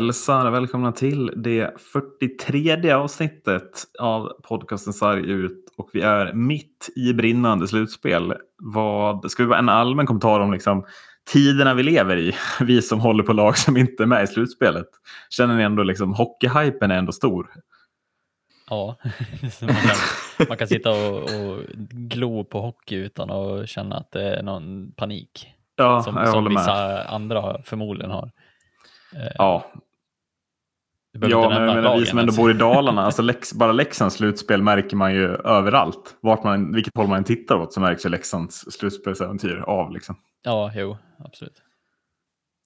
hälsar välkomna till det 43 avsnittet av podcasten Sarg ut och vi är mitt i brinnande slutspel. Vad ska vi vara en allmän kommentar om liksom tiderna vi lever i? Vi som håller på lag som inte är med i slutspelet. Känner ni ändå liksom hockeyhypen är ändå stor? Ja, man kan, man kan sitta och, och glo på hockey utan att känna att det är någon panik. Ja, som, jag som håller vissa med. andra förmodligen har. Eh, Ja, ja men, men vi som ändå ens. bor i Dalarna, alltså Lex, bara Leksands slutspel märker man ju överallt. Vart man, vilket håll man än tittar åt så märks ju Leksands slutspelsäventyr av. Liksom. Ja, jo, absolut.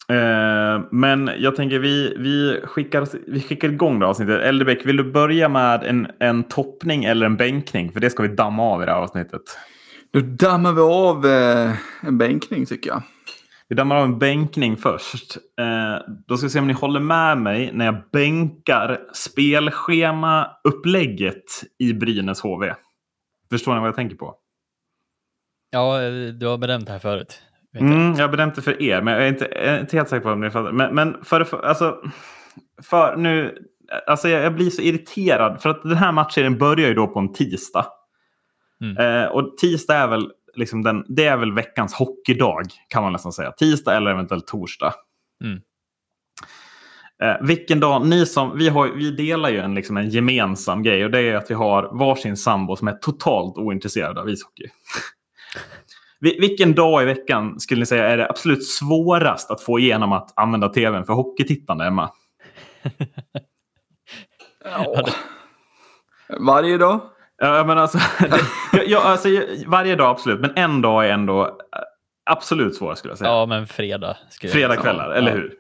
Eh, men jag tänker vi, vi, skickar, vi skickar igång det avsnittet. Eldebäck, vill du börja med en, en toppning eller en bänkning? För det ska vi damma av i det här avsnittet. Då dammar vi av eh, en bänkning tycker jag. Vi dammar av en bänkning först. Eh, då ska vi se om ni håller med mig när jag bänkar spelschema-upplägget i Brynäs HV. Förstår ni vad jag tänker på? Ja, du har bedömt det här förut. jag. Mm, jag har bedömt det för er, men jag är inte, jag är inte helt säker på om ni fattar. Men, men för, för, alltså, för nu, alltså jag, jag blir så irriterad. För att den här matchen börjar ju då på en tisdag. Mm. Eh, och tisdag är väl, liksom den, det är väl veckans hockeydag kan man nästan säga. Tisdag eller eventuellt torsdag. Mm. Eh, vilken dag, ni som, vi, har, vi delar ju en, liksom en gemensam grej och det är att vi har varsin sambo som är totalt ointresserad av ishockey. Vi- Vilken dag i veckan skulle ni säga är det absolut svårast att få igenom att använda tvn för hockeytittande, Emma? Ja. Varje dag? Ja, men alltså, det, jag, jag, alltså, varje dag absolut, men en dag är ändå eh, absolut svårast skulle jag säga. Ja, men fredag. Skulle jag säga. Fredagkvällar, eller Ja. hur?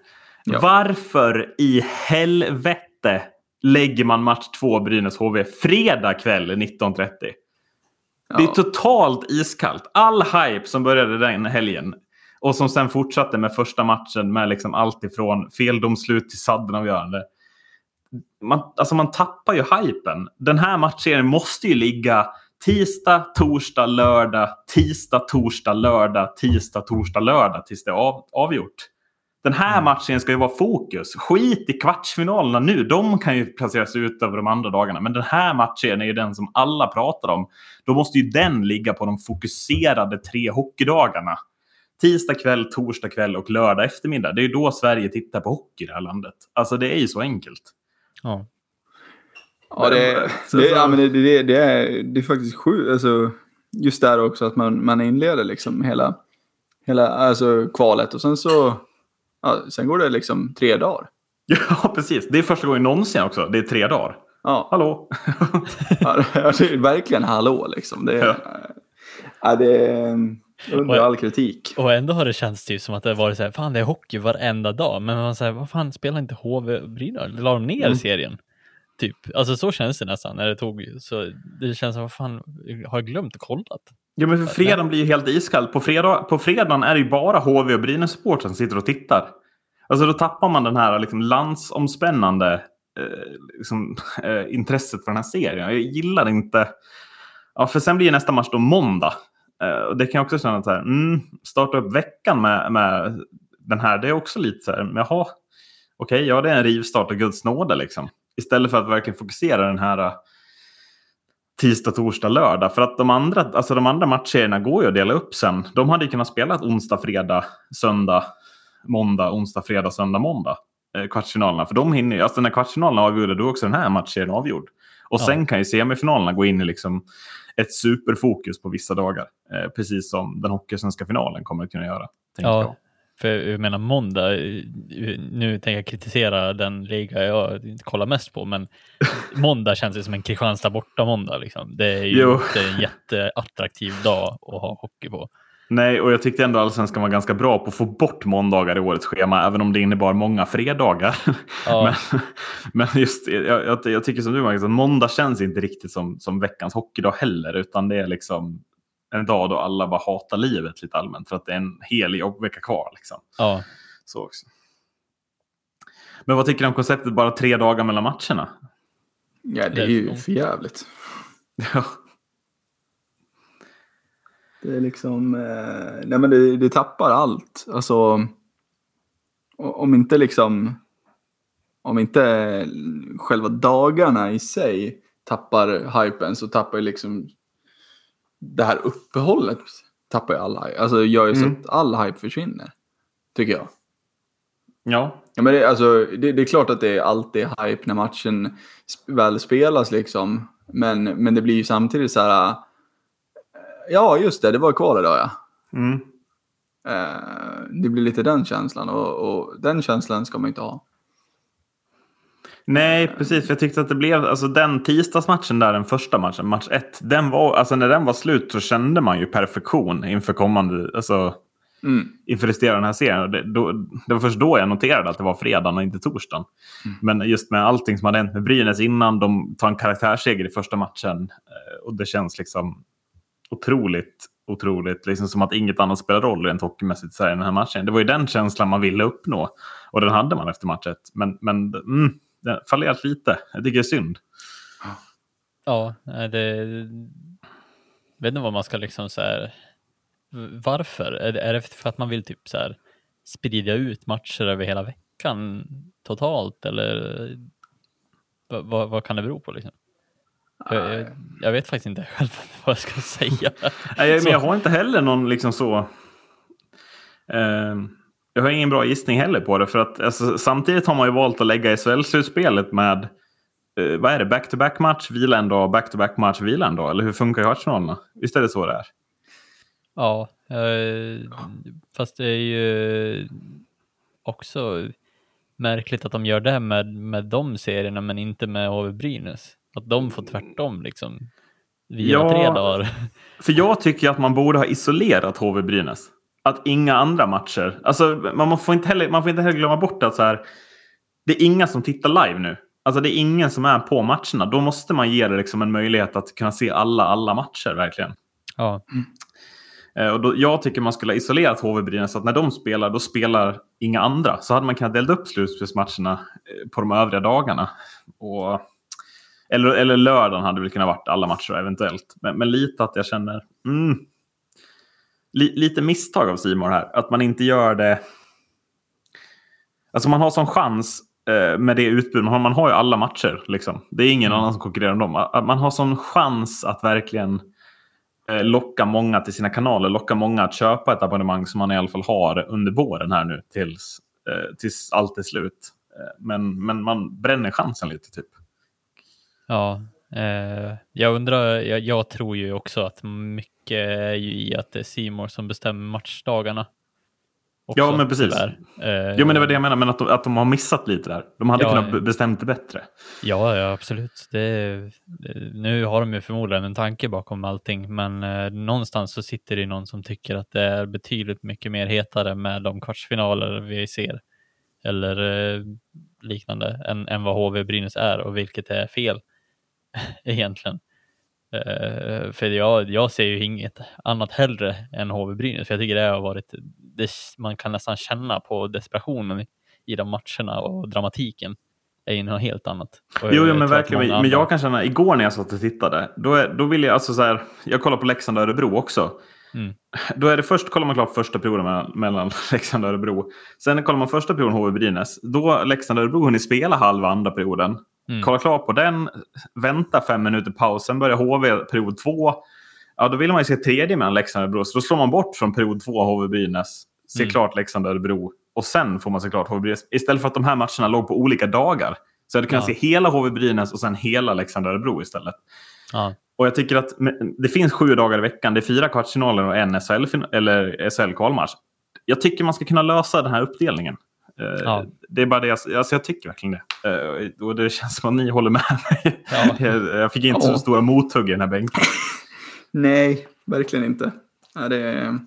Ja. Varför i helvete lägger man match 2 Brynäs HV fredag kväll 19.30? Det är Ja. totalt iskallt. All hype som började den helgen och som sen fortsatte med första matchen med liksom allt ifrån feldomslut till saddenavgörande. Man, alltså man tappar ju hypen. Den här matchen måste ju ligga tisdag, torsdag, lördag, tisdag, torsdag, lördag, tisdag, torsdag, lördag tills det är av, avgjort. Den här matchen ska ju vara fokus. Skit i kvartsfinalerna nu. De kan ju placeras ut över de andra dagarna. Men den här matchen är ju den som alla pratar om. Då måste ju den ligga på de fokuserade tre hockeydagarna. Tisdag kväll, torsdag kväll och lördag eftermiddag. Det är ju då Sverige tittar på hockey i det här landet. Alltså det är ju så enkelt. Ja. Ja, det, det, ja, men det, det, det, är, det är faktiskt sjukt. Alltså, just där också att man, man inleder liksom hela, hela alltså, kvalet och sen så ja, sen går det liksom tre dagar. Ja, precis. Det är första gången någonsin också. Det är tre dagar. Ja, Hallå? ja, det är verkligen hallå liksom. Det, Ja. ja, det är under all kritik. Och ändå har det känts typ som att det varit så här, fan det är hockey varenda dag. Men man säger, vad fan spelar inte HV Brynäs? La de ner Mm. serien? Typ, alltså så känns det nästan när det tog, så det känns som, vad fan, har jag glömt kollat? Ja, men för fredagen blir ju helt iskall. På, fredag, på fredagen är det ju bara HV och Brynäs-supportrar som sitter och tittar. Alltså då tappar man den här liksom, landsomspännande eh, liksom, eh, intresset för den här serien. Jag gillar inte... Ja, för sen blir nästa match då måndag. Eh, och det kan jag också känna att så här, mm, starta upp veckan med, med den här. Det är också lite så här, jaha, okej, ja det är en rivstart av Guds nåde liksom. Istället för att verkligen fokusera den här eh, tisdag, torsdag, lördag. För att de andra, alltså de andra matcherna går ju att dela upp sen. De hade ju kunnat spela onsdag, fredag, söndag, måndag, onsdag, fredag, söndag, måndag. Eh, kvartsfinalerna. För de hinner ju, alltså när kvartsfinalerna är avgjorda då är också den här matchen avgjord. Och Ja. sen kan ju semifinalerna gå in i liksom ett superfokus på vissa dagar. Eh, precis som den hockeysvenska finalen kommer att kunna göra. tänker jag. Ja, för jag menar måndag, eh, nu tänker jag kritisera den liga jag kollar mest på, men måndag känns det som en Kristianstad borta måndag. Liksom. Det är ju Jo. inte en jätteattraktiv dag att ha hockey på. Nej, och jag tyckte ändå allsvenskan var ganska bra på att få bort måndagar i årets schema, även om det innebar många fredagar. Ja. men, men just, jag, jag, jag tycker som du Magnus, att måndag känns inte riktigt som, som veckans hockeydag heller, utan det är liksom en dag då alla bara hatar livet lite allmänt, för att det är en hel jobbvecka kvar. Liksom. Ja, Så också. Men vad tycker du om konceptet bara tre dagar mellan matcherna? Ja, det är ju för jävligt. Ja, Det är liksom, eh, nej men det, det tappar allt. Alltså, om inte liksom, om inte själva dagarna i sig tappar hypen så tappar ju liksom det här uppehållet tappar ju all hype. Alltså gör ju så Mm. att all hype försvinner. Tycker jag. Ja, Ja, men det, alltså, det, det är klart att det är alltid hype när matchen väl spelas liksom. Men, men det blir ju samtidigt så här. Ja, just det, det var kval idag ja. mm. Eh, det blir lite den känslan och, och den känslan ska man inte ha. Nej, precis. För jag tyckte att det blev, alltså den tisdagsmatchen där, den första matchen, match ett, den var, alltså när den var slut så kände man ju perfektion inför kommande, alltså Mm. inför resterande den här serien. Det, då, det var först då jag noterade att det var fredagen och inte torsdagen. Men just med allting som hade hänt med Brynäs innan, de tar en karaktärsseger i första matchen eh, och det känns liksom otroligt, otroligt, liksom som att inget annat spelar roll rent hockeymässigt i den här matchen. Det var ju den känslan man ville uppnå och den hade man efter matchen. Men, men mm, den fallerat lite. Jag tycker det är synd. Ja, det... Jag vet inte vad man ska liksom så här... Varför? Är det, för att man vill typ så här sprida ut matcher över hela veckan totalt eller vad, vad kan det bero på liksom? Jag, jag, jag vet faktiskt inte själv vad jag ska säga. Nej, jag, men jag har inte heller någon liksom så... Eh, jag har ingen bra gissning heller på det. För att alltså, samtidigt har man ju valt att lägga SHL-slutspelet med eh, vad är det? Back-to-back-match, vila en dag, back-to-back-match, vila en dag. Eller hur funkar kvartsfinalerna? Visst är det så det är? Ja, eh, fast det är ju också märkligt att de gör det med, med de serierna men inte med HV Brynäs. Att de får tvärtom liksom. Via Ja. tre dagar. För jag tycker att man borde ha isolerat HV Brynäs. Att inga andra matcher. Alltså, man får inte heller, man får inte heller glömma bort att så här, det är inga som tittar live nu. Alltså det är ingen som är på matcherna. Då måste man ge det liksom en möjlighet att kunna se alla, alla matcher verkligen. Ja, Eh, Och då, jag tycker man skulle ha isolerat HV Brynäs så att när de spelar, då spelar inga andra. Så hade man kunnat dela upp slutspelsmatcherna eh, på de övriga dagarna. Och, eller, eller lördagen hade väl kunnat varit alla matcher eventuellt. Men, men lite att jag känner... Mm, li, lite misstag av Simon här. Att man inte gör det... Alltså man har sån chans eh, med det utbud. Man har, man har ju alla matcher. Liksom. Det är ingen Mm. annan som konkurrerar om dem. Att Man har sån chans att verkligen eh, locka många till sina kanaler, locka många att köpa ett abonnemang som man i alla fall har under våren här nu tills, eh, tills allt är slut. Eh, men, men man bränner chansen lite typ. Ja. Eh, jag undrar, jag, jag tror ju också att mycket är ju i att det är Simor som bestämmer matchdagarna. Också, Ja, men precis. Eh, Jo, men det var det jag menade, men att de, att de har missat lite där. De hade Ja, kunnat be- bestämt det bättre. Ja, ja absolut. Det, det, nu har de ju förmodligen en tanke bakom allting, men eh, någonstans så sitter det någon som tycker att det är betydligt mycket mer hetare med de kvartsfinaler vi ser eller eh, liknande än, än vad HV Brynäs är och vilket är fel egentligen. Eh, för jag, jag ser ju inget annat hellre än HV Brynäs, för jag tycker det har varit, det, man kan nästan känna på desperationen i, i de matcherna och dramatiken är ju något helt annat. Och Jo, jo men verkligen. Men jag kan känna, igår när jag satt och tittade, då, är, då ville jag, alltså så här, jag kollar på Leksand och Örebro också. Mm. Då är det först kollar man klart första perioden mellan, mellan Leksand och Örebro. Sen kollar man första perioden HV Brynäs. Då har Leksand och Örebro hunnit spela halva andra perioden. Mm. Kolla klart på den, vänta fem minuter paus, sen börjar HV period två. Ja, då vill man ju se tredje mellan Leksand och Örebro. Så då slår man bort från period två HV Brynäs, ser Mm. klart Leksand och Örebro. Och sen får man se klart HV Brynäs. Istället för att de här matcherna låg på olika dagar. Så hade kunnat Ja. se hela HV Brynäs och sen hela Leksand och Örebro istället. Ja, Och jag tycker att det finns sju dagar i veckan. Det är fyra kvartsfinaler och en SHL, SHL-kvalmatch. Jag tycker man ska kunna lösa den här uppdelningen. Eh, Ja. Det är bara det jag, alltså jag tycker verkligen det. Eh, och det känns som att ni håller med mig. Ja. jag, fick inte Ja. så stora mothugg i den här bänken. Nej, verkligen inte. Det, är,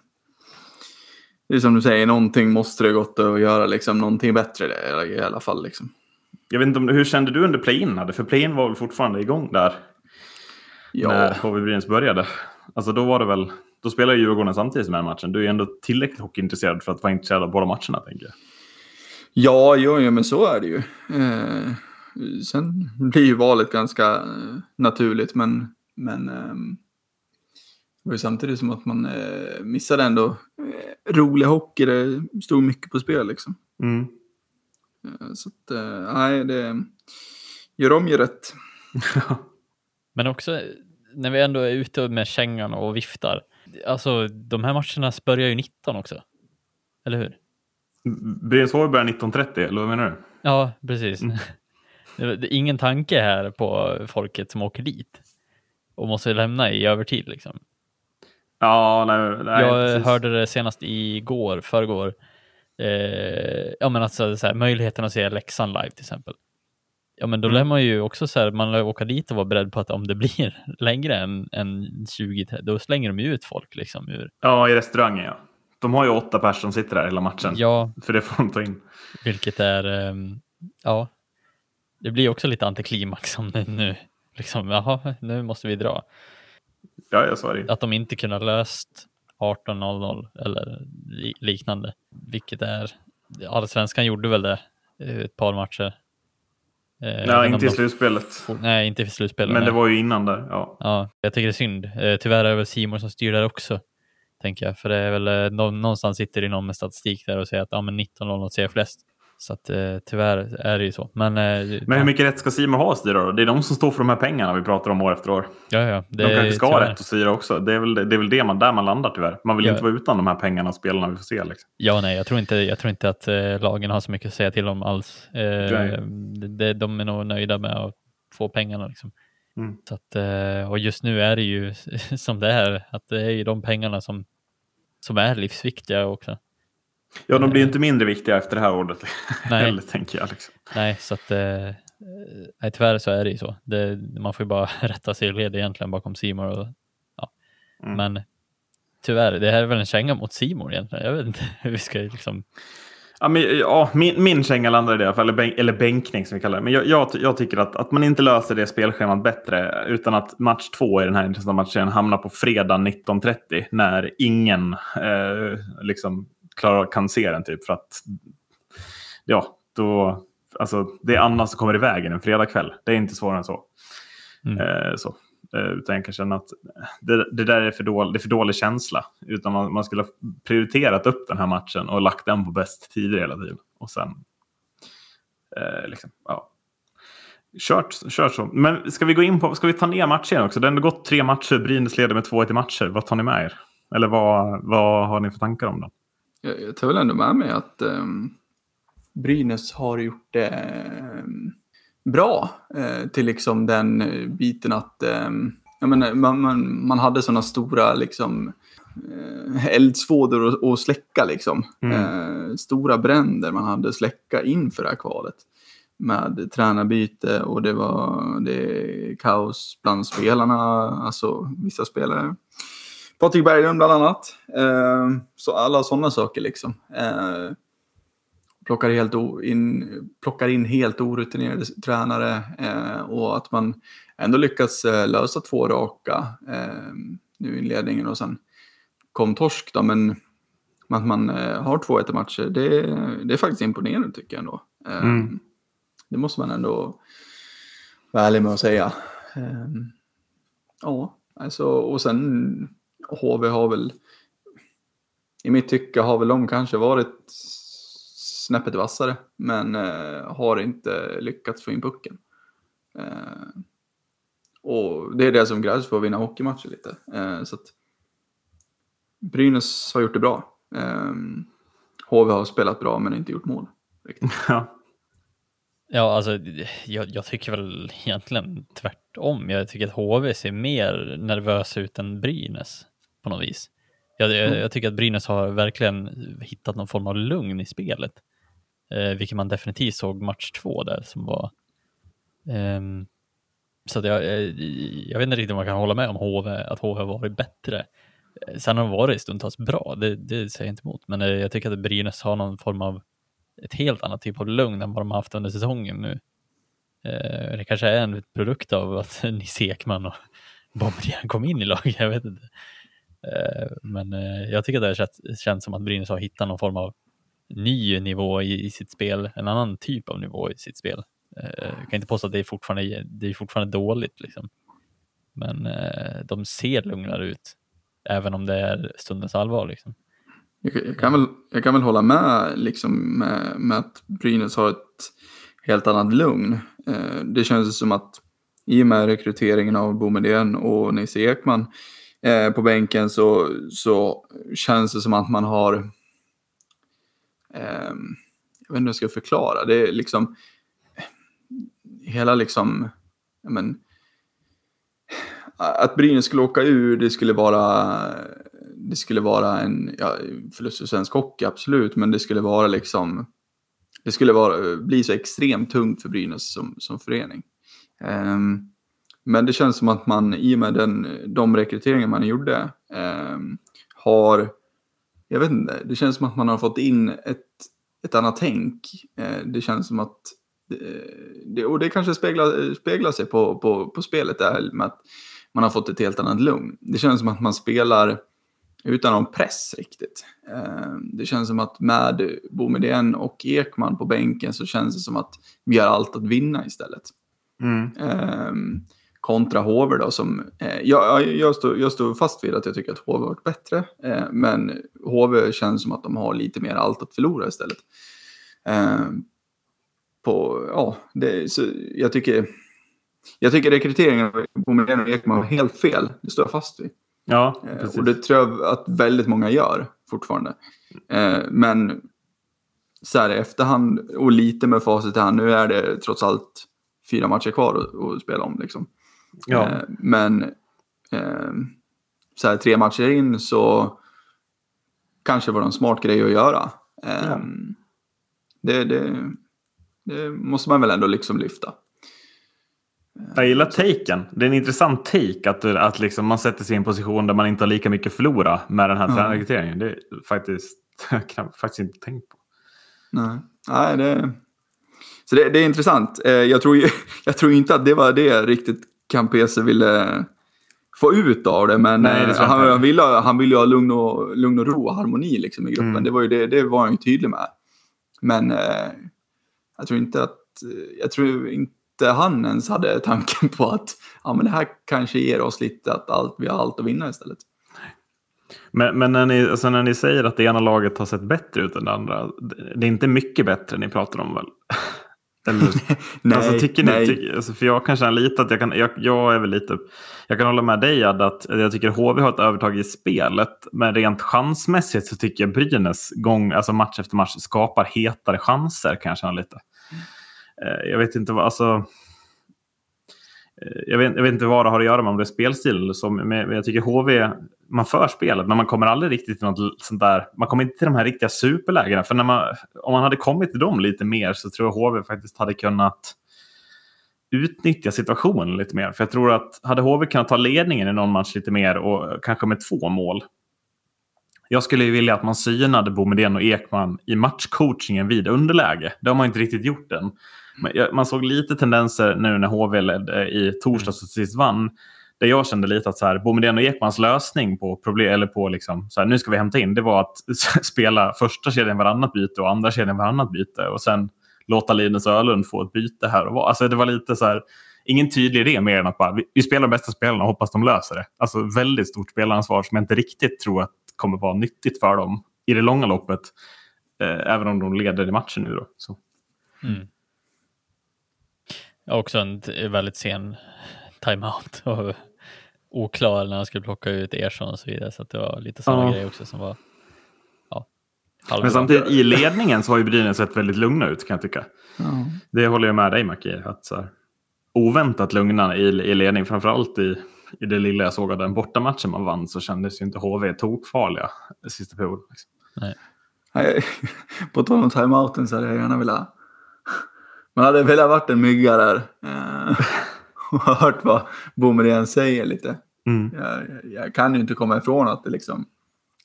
det är som du säger, någonting måste det gått att göra liksom, någonting bättre där, i alla fall. Liksom. Jag vet inte om, hur kände du under play-in? För play-in var väl fortfarande igång där Ja, när HV Brynäs började. Alltså då var det väl, då spelade Djurgården samtidigt som den matchen. Du är ju ändå tillräckligt hockeyintresserad för att vara intresserad av båda matcherna tänker jag. Ja, jo, jo, men så är det ju. Eh, sen blir ju valet ganska eh, naturligt, men, men ehm, det var ju samtidigt som att man eh, missade ändå eh, rolig hockey. Det stod mycket på spel liksom. Mm. Eh, Så att, eh, nej, det... Gör om, gör rätt. Men också när vi ändå är ute med kängan och viftar. Alltså de här matcherna börjar ju 19 också. Eller hur? Brynäs-HV börjar 19.30, eller vad menar du? Ja, precis. Mm. Det, det är ingen tanke här på folket som åker dit och måste lämna i övertid liksom. Ja, nej, nej Jag precis. hörde det senast igår, förrgår. Eh, ja, men alltså så här, möjligheten att se Leksand live till exempel. Ja, men då Mm. lär man ju också så här, man lär åka dit och vara beredd på att om det blir längre än, än 20, då slänger de ju ut folk liksom ur. Ja, i restaurangen ja. De har ju åtta personer som sitter där hela matchen. Ja, För det får de ta in. vilket är, ehm, ja, det blir också lite antiklimax om det nu, liksom, jaha, nu måste vi dra. Ja, jag sa det. Att de inte kunde ha löst 18.00 eller li- liknande, vilket är, allsvenskan gjorde väl det eh, ett par matcher. Eh, om inte i slutspelet. Nej, inte i slutspelet. Men det nej. var ju innan där. Ja. Ja, jag tycker det är synd. Eh, tyvärr är det väl Simon som styr där också, tänker jag. För det är väl eh, nå- någonstans sitter det någon med statistik där och säger att ja, men 19.00 ser flest. Så att eh, tyvärr är det ju så. Men, eh, Men hur mycket rätt ska Simon ha att styra då? Det är de som står för de här pengarna vi pratar om år efter år. Ja, ja. Det De kanske ska ha tyvärr- rätt att styra också. Det är väl, det är väl det man, där man landar tyvärr. Man vill Ja. inte vara utan de här pengarna och spelarna vi får se. Liksom. Ja, nej, jag tror inte, jag tror inte att eh, lagen har så mycket att säga till om alls. Eh, det, de är nog nöjda med att få pengarna. Liksom. Mm. Så att, eh, och just nu är det ju som det är, att det är ju de pengarna som, som är livsviktiga också. Ja, de blir ju inte mindre viktiga efter det här året. Nej. Heller, tänker jag. Liksom. Nej, så att eh, nej, tyvärr så är det ju så. Det, man får ju bara rätta sig i led egentligen bakom Simon. Och, ja. Mm. Men tyvärr, det här är väl en känga mot Simon egentligen. Jag vet inte hur vi ska liksom... Ja, men, ja, min, min känga landar i det i alla fall, eller, bänk, eller bänkning som vi kallar det. Men jag, jag, jag tycker att, att man inte löser det spelschemat bättre utan att match två i den här intressanta matchen hamnar på fredag 19.30 när ingen eh, liksom klarar, kan se den. Typ, för att ja, då, alltså, det är annat som kommer i vägen en fredagkväll. Det är inte svårare än så. Mm. Eh, så. Eh, utan jag kan känna att det, det där är för, dålig, det är för dålig känsla. Utan man, man skulle ha prioriterat upp den här matchen och lagt den på bäst tider hela tiden. Och sen... Eh, liksom, ja. Kört, kört så. Men ska vi gå in på, ska vi ta ner matchen också? Det har ändå gått tre matcher, Brynäs leder med 2-1 i matcher. Vad tar ni med er? Eller vad, vad har ni för tankar om dem? Jag, jag tar väl ändå med mig att um, Brynäs har gjort det um bra eh, till liksom den eh, biten att um, jag menar, man, man, man hade sådana stora liksom, eh, eldsvådor att, att släcka. Liksom. Mm. Eh, stora bränder man hade släcka inför det här kvalet. Med tränarbyte och det var det kaos bland spelarna, alltså vissa spelare. Patrik Berglund bland annat. Eh, så alla sådana saker liksom. Eh, plockar, helt in, plockar in helt orutinerade tränare eh, och att man ändå lyckas eh, lösa två raka eh, nu i inledningen och sen kom torsk då, men att man eh, har två 1 matcher, det, det är faktiskt imponerande tycker jag ändå. Eh, Mm. Det måste man ändå vara ärlig med att säga. Ja, alltså och sen HV har väl i mitt tycke har väl de kanske varit snäppet vassare, men eh, har inte lyckats få in pucken. Eh, och det är det som krävs för att vinna hockeymatcher lite. Eh, så att Brynäs har gjort det bra. HV har spelat bra men inte gjort mål. Riktigt. Ja. Ja, alltså jag, jag tycker väl egentligen tvärtom. Jag tycker att HV ser mer nervös ut än Brynäs på något vis. Jag, jag, Mm. jag tycker att Brynäs har verkligen hittat någon form av lugn i spelet. Eh, vilket man definitivt såg match två där som var... ehm, så att jag, jag, jag vet inte riktigt om man kan hålla med om HV, att HV har varit bättre. Eh, sen har de varit stundtals bra, det, det säger jag inte emot. Men eh, jag tycker att Brynäs har någon form av ett helt annat typ av lugn än vad de har haft under säsongen nu. Eh, det kanske är en produkt av att Nisse Ekman och Bob kom in i laget, jag vet inte. Eh, men eh, jag tycker att det känns som att Brynäs har hittat någon form av ny nivå i, i sitt spel, en annan typ av nivå i sitt spel. Eh, jag kan inte påstå att det är fortfarande, det är fortfarande dåligt, liksom. men eh, de ser lugnare ut, även om det är stundens allvar. Liksom. Jag, jag, kan, väl, jag kan väl hålla med, liksom, med, med att Brynäs har ett helt annat lugn. Eh, det känns som att i och med rekryteringen av Boumedienne och Nisse Ekman eh, på bänken så, så känns det som att man har... Ehm, jag vet inte hur jag ska förklara. Det är liksom... Hela liksom... Men, att Brynäs skulle åka ur, det skulle vara, det skulle vara en ja, förlust för svensk hockey, absolut, men det skulle vara liksom, det skulle vara, bli så extremt tungt för Brynäs som, som förening. Um, men det känns som att man i och med den, de rekryteringar man gjorde um, har, jag vet inte, det känns som att man har fått in ett, ett annat tänk. Uh, det känns som att, det, och det kanske speglar, speglar sig på, på, på spelet där med att man har fått ett helt annat lugn. Det känns som att man spelar utan någon press riktigt. Eh, det känns som att med Boumedienne och Ekman på bänken så känns det som att vi har allt att vinna istället. Mm. Kontra Hover då som, eh, jag, jag, står, jag står fast vid att jag tycker att Hover har varit bättre. Eh, men Hover känns som att de har lite mer allt att förlora istället. Ehm, på, ja, det, så jag tycker jag tycker rekryteringen av Boumedienne och Ekman var helt fel. Det står jag fast vid. Ja, eh, precis. Och det tror jag att väldigt många gör fortfarande. Eh, men så här i efterhand och lite med facit i hand, nu är det trots allt fyra matcher kvar att spela om. Liksom. Ja. Eh, men så här, tre matcher in så kanske var det en smart grej att göra. Ja. Det, det, det, måste man väl ändå liksom lyfta. Jag gillar taken. Det är en intressant take att, att liksom man sätter sig i en position där man inte har lika mycket att förlora med den här mm. tränarrekryteringen. Det är faktiskt, jag kan faktiskt inte tänkt på. Nej, Nej det, så det, det, är intressant. Eh, jag tror, jag tror inte att det var det riktigt Campese ville få ut av det. Men Nej, det eh, han, han, ville, han ville ha lugn och, lugn och ro och harmoni liksom i gruppen. Mm. Det, var ju det, det var han ju tydlig med. Men eh, jag tror inte att... Jag tror inte inte han ens hade tanken på att ja, men det här kanske ger oss lite att allt, vi har allt att vinna istället. Men, men när, ni, alltså när ni säger att det ena laget har sett bättre ut än det andra, det är inte mycket bättre ni pratar om väl? Eller, nej, alltså, tycker ni, nej. Ty, alltså, för jag kan känna lite att jag kan, jag, jag är väl lite, jag kan hålla med dig Ad, att jag tycker HV har ett övertag i spelet. Men rent chansmässigt så tycker jag Brynäs gång, alltså match efter match skapar hetare chanser kan jag känna lite. Eh, jag vet inte vad, alltså. Eh, jag vet, jag vet, inte vad det har att göra med om det är spelstil eller så, men jag tycker HV, man för spelet, men man kommer aldrig riktigt till något sånt där. Man kommer inte till de här riktiga superlägena. För när man, om man hade kommit till dem lite mer så tror jag HV faktiskt hade kunnat utnyttja situationen lite mer. För jag tror att hade HV kunnat ta ledningen i någon match lite mer och kanske med två mål. Jag skulle ju vilja att man synade Bomedén och Ekman i matchcoachingen vid underläge. Det har man inte riktigt gjort än. Man såg lite tendenser nu när HV ledde i torsdags och sist vann. Där jag kände lite att så här, Boumedienne och Ekmans lösning på problem, eller på liksom, så här, nu ska vi hämta in, det var att spela första kedjan varannat byte och andra kedjan varannat byte. Och sen låta Linus Ölund få ett byte här och var. Alltså det var lite så här, ingen tydlig idé mer än att bara, vi, vi spelar de bästa spelarna och hoppas de löser det. Alltså väldigt stort spelansvar som jag inte riktigt tror att kommer vara nyttigt för dem i det långa loppet. Eh, även om de leder i matchen nu då. Så. Mm. Också en väldigt sen timeout och oklar när han skulle plocka ut Ersson och så vidare. Så det var lite sådana ja. grejer också som var ja, Men samtidigt i ledningen så har ju Brynäs sett väldigt lugna ut kan jag tycka. Ja. Det håller jag med dig Mackie. Att så här, oväntat lugna i, i ledning, framförallt i, i det lilla jag såg av den bortamatchen man vann så kändes ju inte HV tokfarliga sista perioden. Liksom. Nej. På tal om timeouten så hade jag gärna velat man hade velat varit en mygga där. Eh, och hört vad Boumedienne säger lite. Mm. Jag, jag, kan ju inte komma ifrån att det liksom,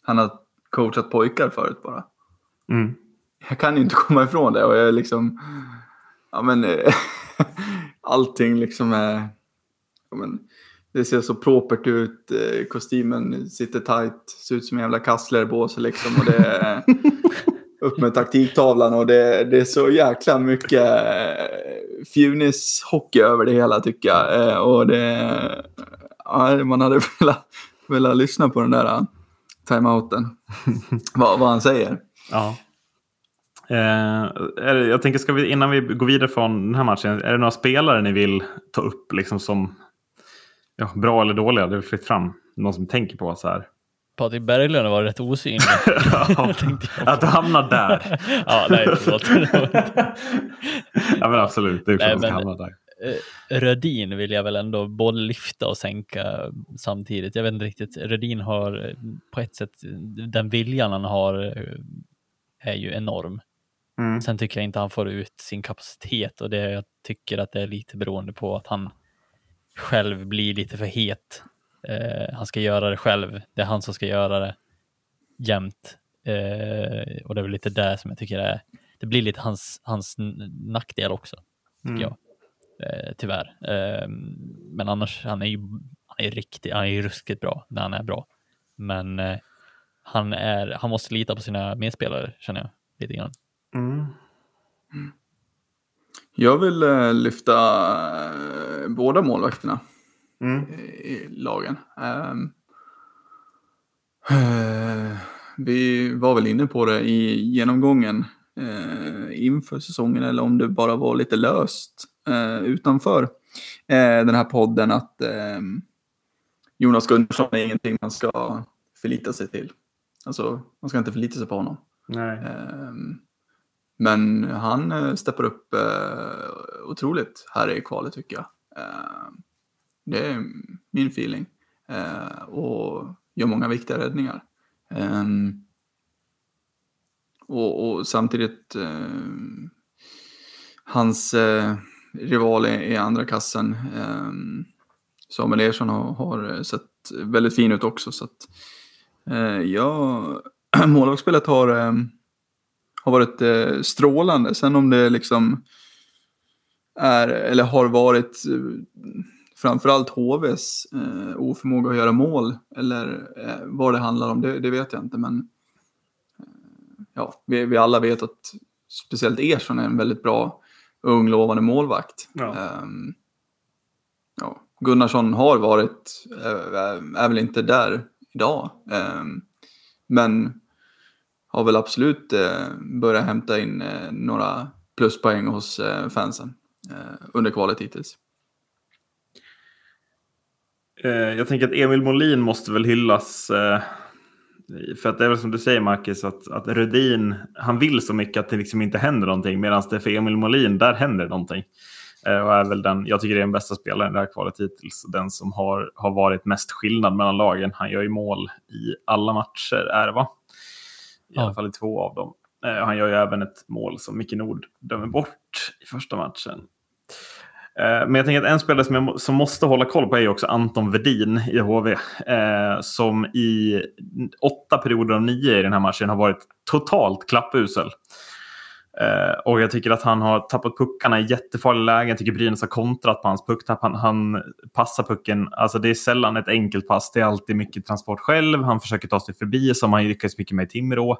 han har coachat pojkar förut bara. Mm. Jag kan ju inte komma ifrån det och jag är liksom, ja men allting liksom är, ja, men, det ser så propert ut, eh, kostymen sitter tight, ser ut som en jävla kasslerbåse liksom. Och det är, upp med taktiktavlan och det, det är så jäkla mycket eh, fjunishockey över det hela tycker jag. Eh, och det, ja, man hade velat, velat lyssna på den där eh, timeouten. vad, vad han säger. Ja. Eh, jag tänker, ska vi, innan vi går vidare från den här matchen, är det några spelare ni vill ta upp liksom som ja, bra eller dåliga? Det är fritt fram. Någon som tänker på så här. Patrik Berglund var rätt osynlig. ja, att du hamnar där. ja, nej, förlåt. ja, men absolut. Det är klart att hamna där. Eh, Rödin vill jag väl ändå både lyfta och sänka samtidigt. Jag vet inte riktigt. Rödin har eh, på ett sätt, den viljan han har eh, är ju enorm. Mm. Sen tycker jag inte han får ut sin kapacitet och det jag tycker att det är lite beroende på att han själv blir lite för het. Eh, han ska göra det själv. Det är han som ska göra det jämt. Eh, och det är väl lite där som jag tycker det är. Det blir lite hans, hans nackdel också, tycker mm. jag. Eh, tyvärr. Eh, men annars, han är ju han är riktigt, han är ju ruskigt bra när han är bra. Men eh, han, är, han måste lita på sina medspelare, känner jag lite grann. Mm. Jag vill uh, lyfta uh, båda målvakterna mm. i, lagen. Um, uh, vi var väl inne på det i genomgången inför säsongen eller om det bara var lite löst utanför den här podden att ehm, Jonas Gunnarsson är ingenting man ska förlita sig till. Alltså, man ska inte förlita sig på honom. Nej. Um, men han uh, steppar upp uh, otroligt här i kvalet tycker jag. Det är min feeling. Eh, och gör många viktiga räddningar. Eh, och, och, samtidigt eh, hans eh, rival i, andra kassen ehm, Samuel Ersson har, har, sett väldigt fin ut också. Så att, eh, ja, målvaktsspelet har har varit eh, strålande. Sen om det liksom är, eller har varit eh, framförallt HVs eh, oförmåga att göra mål eller eh, vad det handlar om, det, det vet jag inte. Men eh, ja, vi, vi, alla vet att speciellt Ersson är en väldigt bra ung lovande målvakt. Ja. Um, ja. Gunnarsson har varit, är, är väl inte där idag. Um, men har väl absolut eh, börjat hämta in eh, några pluspoäng hos eh, fansen eh, under kvalet hittills. Eh, jag tänker att Emil Molin måste väl hyllas. Eh, för att det är väl som du säger Marcus, att, att Rödin, han vill så mycket att det liksom inte händer någonting. Medan det för Emil Molin, där händer någonting. Och är väl den, jag tycker det är den bästa spelaren i det här kvalet hittills. Den som har, har varit mest skillnad mellan lagen. Han gör ju mål i alla matcher, är det va? I ja. alla fall i två av dem. Eh, han gör ju även ett mål som Micke Nord dömer bort i första matchen. Eh, men jag tänker att en spelare som, jag, som måste hålla koll på är också Anton Vedin i HV. Eh, som i åtta perioder av nio i den här matchen har varit totalt klappusel. Eh, och jag tycker att han har tappat puckarna i jättefarliga lägen. Jag tycker Brynäs har kontrat på hans pucktapp. Han, han passar pucken. Alltså det är sällan ett enkelt pass. Det är alltid mycket transport själv. Han försöker ta sig förbi som han lyckades mycket med i Timrå.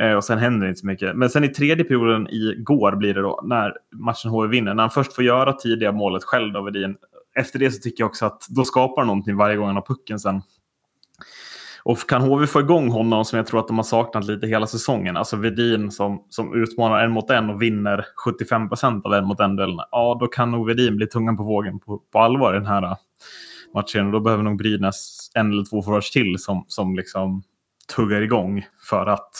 Eh, och sen händer det inte så mycket. Men sen i tredje perioden igår blir det då när matchen HV vinner. När han först får göra tidiga målet själv då, Vedin. Efter det så tycker jag också att då skapar han någonting varje gång han har pucken sen. Och kan HV få igång honom som jag tror att de har saknat lite hela säsongen, alltså Vedin som, som utmanar en mot en och vinner 75 procent av en mot en-duellerna, ja då kan nog Vedin bli tungan på vågen på, på allvar i den här eh, matchen. Och då behöver nog Brynäs en eller två forwards till som, som liksom tuggar igång för att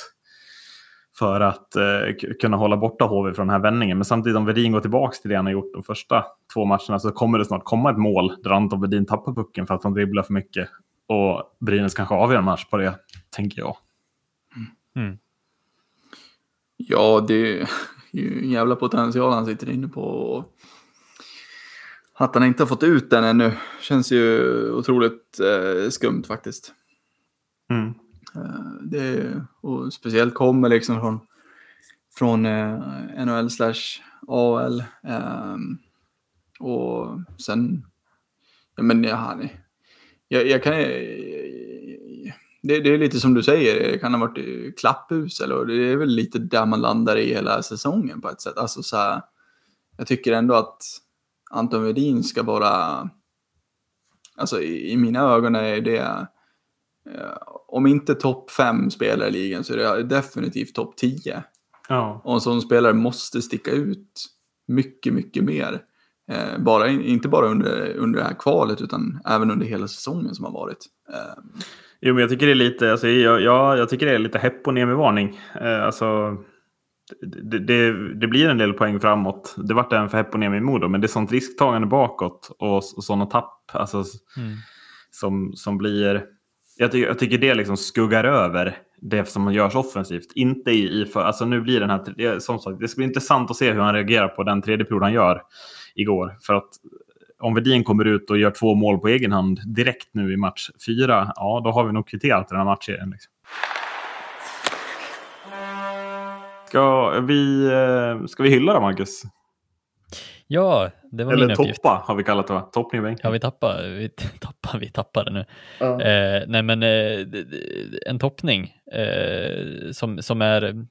för att eh, kunna hålla borta HV från den här vändningen. Men samtidigt om Vedin går tillbaka till det han har gjort de första två matcherna så kommer det snart komma ett mål där Anton Vedin tappar pucken för att han dribblar för mycket och Brynäs kanske avgör en match på det, tänker jag. Mm. Ja, det är ju en jävla potential han sitter inne på. Att han inte har fått ut den ännu känns ju otroligt eh, skumt faktiskt. Mm. Eh, det, och speciellt kommer liksom från, från eh, NHL slash AL. Eh, och sen, ja men ja, han jag, jag kan... Det, det, är lite som du säger, det kan ha varit eh, klapphus eller det är väl lite där man landar i hela säsongen på ett sätt. Alltså så här, jag tycker ändå att Anton Wedin ska vara, alltså i, i mina ögon är det om inte topp fem spelare i ligan så är det definitivt topp tio. Ja. Och en sån spelare måste sticka ut mycket, mycket mer. Eh, bara, inte bara under, under det här kvalet utan även under hela säsongen som har varit. Eh, Jo, men jag tycker det är lite, alltså, jag, jag, jag tycker det är lite hepp och ner med varning. Eh, alltså, det, det, det, blir en del poäng framåt. Det vart en för hepp och ner med Modo, men det är sånt risktagande bakåt och, och sådana tapp alltså, Mm. som, som blir... Jag, ty, jag tycker det liksom skuggar över det som görs offensivt. Inte i, i för, alltså nu blir den här, det- eh, som sagt, det ska bli intressant att se hur han reagerar på den tredje period han gör igår. För att eh, om Vedin kommer ut och gör två mål på egen hand direkt nu i match fyra, ja då har vi nog kvitterat den här matchen. Liksom. Ska vi, eh, ska vi hylla då, Marcus? Ja, det var Eller min uppgift. toppa har vi kallat det va? Toppning i bänken. Ja, vi tappar, vi tappar, vi tappade nu. Eh, nej, men eh, en toppning eh, som, som är...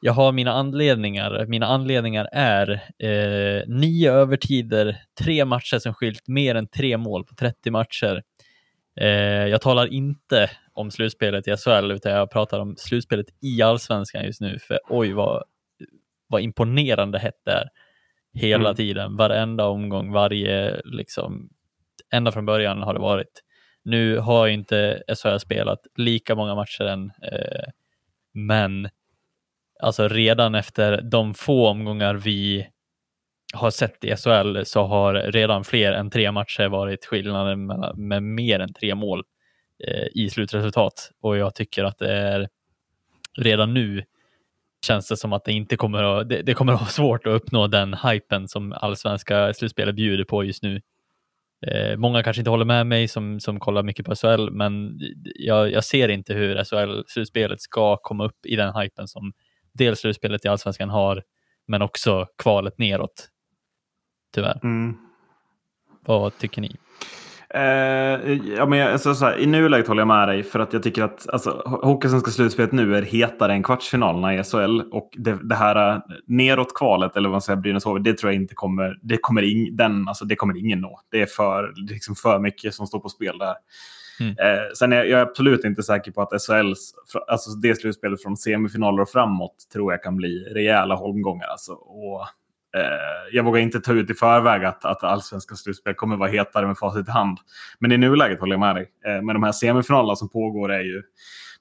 Jag har mina anledningar. Mina anledningar är eh, nio övertider, tre matcher som skilt mer än tre mål på 30 matcher. Eh, jag talar inte om slutspelet i SHL, utan jag pratar om slutspelet i allsvenskan just nu. För oj, vad, vad imponerande hett det är. Hela Mm. tiden, varenda omgång, varje, liksom, ända från början har det varit. Nu har inte SHL spelat lika många matcher än, eh, men alltså redan efter de få omgångar vi har sett i SHL så har redan fler än tre matcher varit skillnaden mellan- med mer än tre mål eh, i slutresultat. Och jag tycker att det är redan nu känns det som att det inte kommer att, det, det kommer att vara svårt att uppnå den hypen som allsvenska slutspelet bjuder på just nu. Eh, många kanske inte håller med mig som, som kollar mycket på SHL, men jag, jag ser inte hur SHL-slutspelet ska komma upp i den hypen som dels slutspelet i allsvenskan har, men också kvalet neråt. Tyvärr. Mm. Vad tycker ni? Eh, ja, men alltså, så här, I nuläget håller jag med dig för att jag tycker att alltså, Hockeysvenska slutspelet nu är hetare än kvartsfinalerna i SHL. Och det, det här eh, neråt-kvalet, eller vad man säger, Brynäs HV, det tror jag inte kommer, det kommer, ing, den, alltså, det kommer ingen nå. Det är för, liksom för mycket som står på spel där. Mm. Eh, sen är jag är absolut inte säker på att SHLs, alltså det slutspelet från semifinaler och framåt tror jag kan bli rejäla holmgångar. Alltså. Och, jag vågar inte ta ut i förväg att, att allsvenska slutspel kommer vara hetare med facit i hand. Men i nuläget håller jag med dig. Eh, men de här semifinalerna som pågår är ju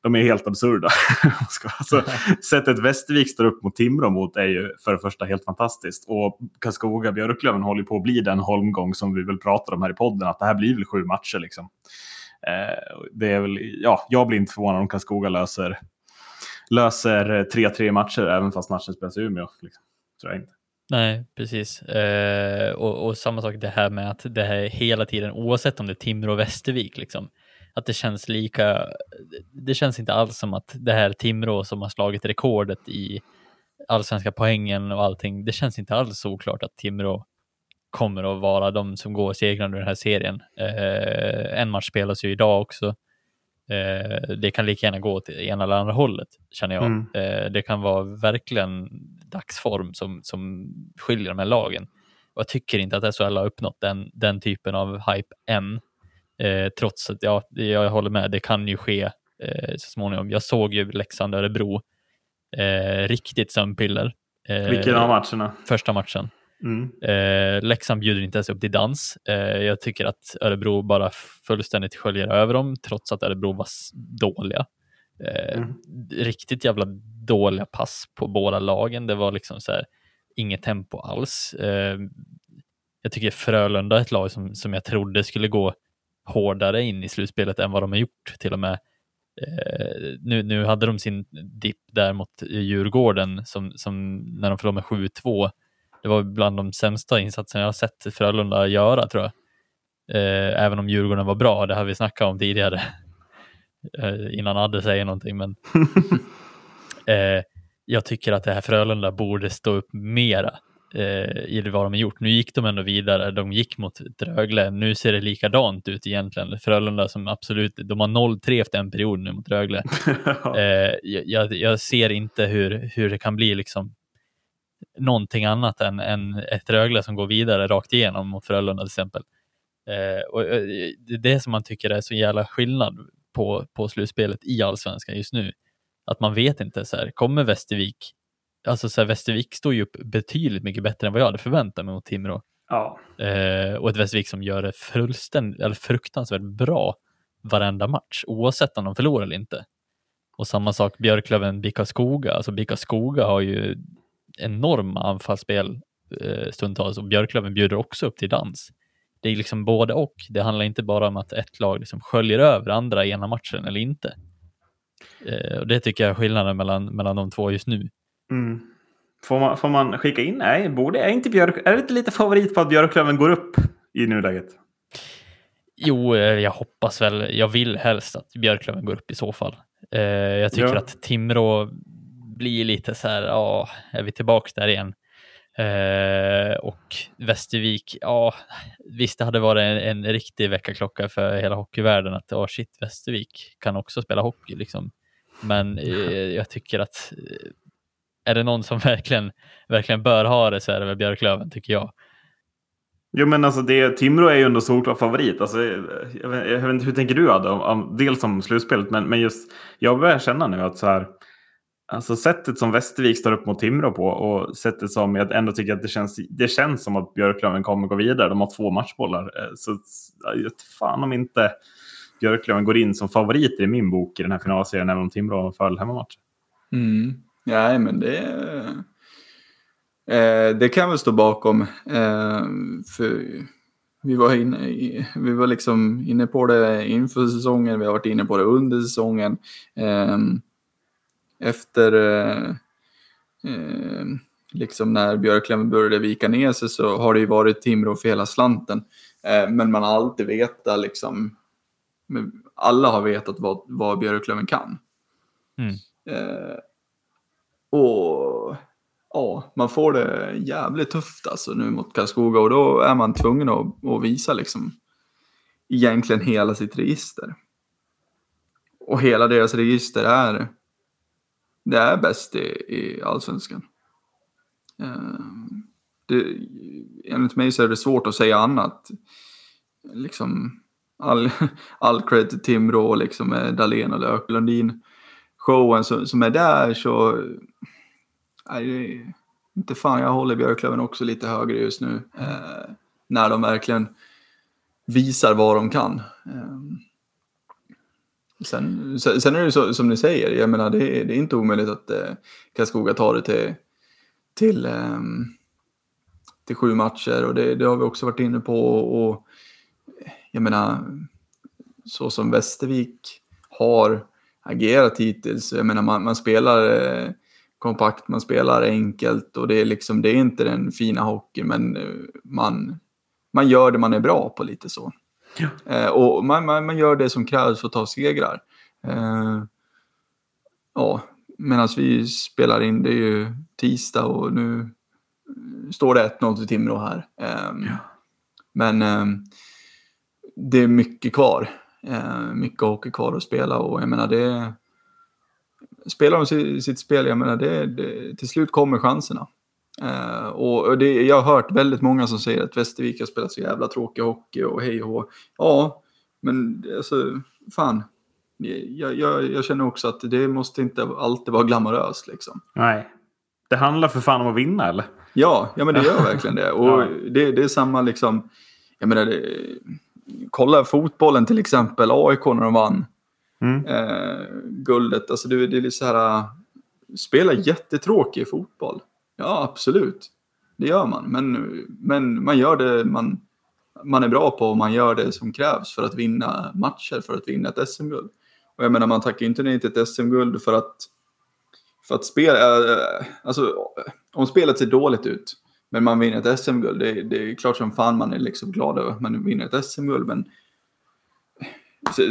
de är helt absurda. Alltså, sättet Västervik står upp mot Timrå mot är ju för det första helt fantastiskt. Och Karlskoga Björklöven håller på att bli den holmgång som vi väl pratar om här i podden. Att det här blir väl sju matcher liksom. Eh, det är väl, ja, jag blir inte förvånad om Karlskoga löser, löser 3-3 matcher även fast matchen spelas i Umeå. Liksom. Tror jag inte. Nej, precis. Eh, och, och samma sak det här med att det här hela tiden, oavsett om det är Timrå och Västervik, liksom, att det känns lika, det känns inte alls som att det här Timrå som har slagit rekordet i allsvenska poängen och allting, det känns inte alls såklart att Timrå kommer att vara de som går segrande i den här serien. Eh, en match spelas ju idag också. Eh, det kan lika gärna gå till ena eller andra hållet, känner jag. Mm. Eh, det kan vara verkligen dagsform som, som skiljer de här lagen. Och jag tycker inte att SHL har uppnått den, den typen av hype än. Eh, trots att, ja, jag håller med, det kan ju ske eh, så småningom. Jag såg ju Leksand-Örebro, eh, riktigt sömnpiller. Eh, Vilken av matcherna? Första matchen. Mm. Eh, Leksand bjuder inte ens upp till dans. Eh, jag tycker att Örebro bara fullständigt sköljer över dem, trots att Örebro var dåliga. Eh, Mm. Riktigt jävla dåliga pass på båda lagen. Det var liksom så här, inget tempo alls. Eh, jag tycker Frölunda är ett lag som, som jag trodde skulle gå hårdare in i slutspelet än vad de har gjort till och med. Eh, nu, nu hade de sin dipp där mot Djurgården som, som när de förlorade med 7-2 det var bland de sämsta insatserna jag har sett Frölunda göra tror jag. Eh, även om Djurgården var bra, det har vi snackat om tidigare. Eh, innan Adde säger någonting, men eh, jag tycker att det här Frölunda borde stå upp mera eh, i vad de har gjort. Nu gick de ändå vidare, de gick mot Rögle. Nu ser det likadant ut egentligen. Frölunda som absolut, de har 0-3 efter en period nu mot Rögle. Eh, jag, jag ser inte hur, hur det kan bli liksom någonting annat än, än ett Rögle som går vidare rakt igenom mot Frölunda till exempel. Eh, och, eh, det är det som man tycker är så jävla skillnad på, på slutspelet i allsvenskan just nu. Att man vet inte, så här, kommer Västervik, alltså så här, Västervik står ju upp betydligt mycket bättre än vad jag hade förväntat mig mot Timrå. Ja. Eh, och ett Västervik som gör det fullständigt, eller fruktansvärt bra varenda match, oavsett om de förlorar eller inte. Och samma sak Björklöven, Bika Skoga. Alltså Bika Skoga har ju enorma anfallsspel eh, stundtals och Björklöven bjuder också upp till dans. Det är liksom både och. Det handlar inte bara om att ett lag liksom sköljer över andra i ena matchen eller inte. Eh, och det tycker jag är skillnaden mellan, mellan de två just nu. Mm. Får, man, får man skicka in? Nej, borde, är, inte Björk, är det inte lite favorit på att Björklöven går upp i nuläget? Jo, eh, jag hoppas väl. Jag vill helst att Björklöven går upp i så fall. Eh, jag tycker Ja. att Timrå blir lite så här, ja, är vi tillbaka där igen? Eh, och Västervik, ja, visst det hade varit en, en riktig väckarklocka för hela hockeyvärlden att, oh shit, Västervik kan också spela hockey liksom. Men eh, jag tycker att eh, är det någon som verkligen, verkligen bör ha det så är det väl Björklöven tycker jag. Jo, men alltså det, Timrå är ju ändå solklar favorit. Alltså, jag, vet, jag vet inte, hur tänker du Adde? Dels om slutspelet, men, men just jag börjar känna nu att så här, alltså sättet som Västervik står upp mot Timrå på och sättet som jag ändå tycker att det känns, det känns som att Björklöven kommer gå vidare. De har två matchbollar. Eh, så jag vet fan om inte Björklöven går in som favoriter i min bok i den här finalserien, även om Timrå har fördel hemmamatch. Mm. Nej, men det... Eh, det kan jag väl stå bakom. Eh, för vi var, inne, i- vi var liksom inne på det inför säsongen, vi har varit inne på det under säsongen. Eh, efter... Eh, eh, liksom när Björklöven började vika ner sig så har det ju varit Timrå för hela slanten. Eh, men man har alltid vetat liksom... Alla har vetat vad, vad Björklöven kan. Mm. Eh, och ja, man får det jävligt tufft alltså nu mot Karlskoga och då är man tvungen att, att visa liksom egentligen hela sitt register. Och hela deras register är det är bäst i, i allsvenskan. Eh, det, enligt mig så är det svårt att säga annat. Liksom all, all cred till Timrå liksom med Dahlén och Lök. Lundin showen som, som är där så... Nej, det inte fan, jag håller Björklöven också lite högre just nu. Eh, när de verkligen visar vad de kan. Eh, sen, sen, är det så, som ni säger, jag menar det, är- det är inte omöjligt att eh, Karlskoga tar det till, till, eh, till sju matcher och det, det har vi också varit inne på. Och, jag menar, så som Västervik har agerat hittills. Jag menar, man, man spelar eh, kompakt, man spelar enkelt och det är liksom, det är inte den fina hockeyn men eh, man, man gör det man är bra på lite så. Ja. Eh, och man, man, man gör det som krävs för att ta segrar. Eh, ja, medan vi spelar in, det är ju tisdag och nu står det 1-0 till Timrå här. Eh, Men eh, det är mycket kvar. Eh, mycket hockey kvar att spela och jag menar det... Spelar de si- sitt spel, jag menar det, det till slut kommer chanserna. Eh, och det, jag har hört väldigt många som säger att Västervik har spelat så jävla tråkig hockey och hej och hå. Ja, men alltså fan. Jag, jag, jag känner också att det måste inte alltid vara glamoröst liksom. Nej. Det handlar för fan om att vinna, eller? Ja, ja men det gör verkligen det. Och Ja. det, det är samma liksom, jag menar, det, kolla fotbollen till exempel, AIK när de vann Mm. eh, guldet. Alltså det, det är så här, äh, spela jättetråkig fotboll. Ja, absolut. Det gör man, men, men man gör det man, man är bra på och man gör det som krävs för att vinna matcher, för att vinna ett SM-guld. Och jag menar, man tackar ju inte nej till ett SM-guld för att, för att spela, eh, alltså om spelet ser dåligt ut, men man vinner ett SM-guld, det, det är klart som fan man är liksom glad över att man vinner ett SM-guld, men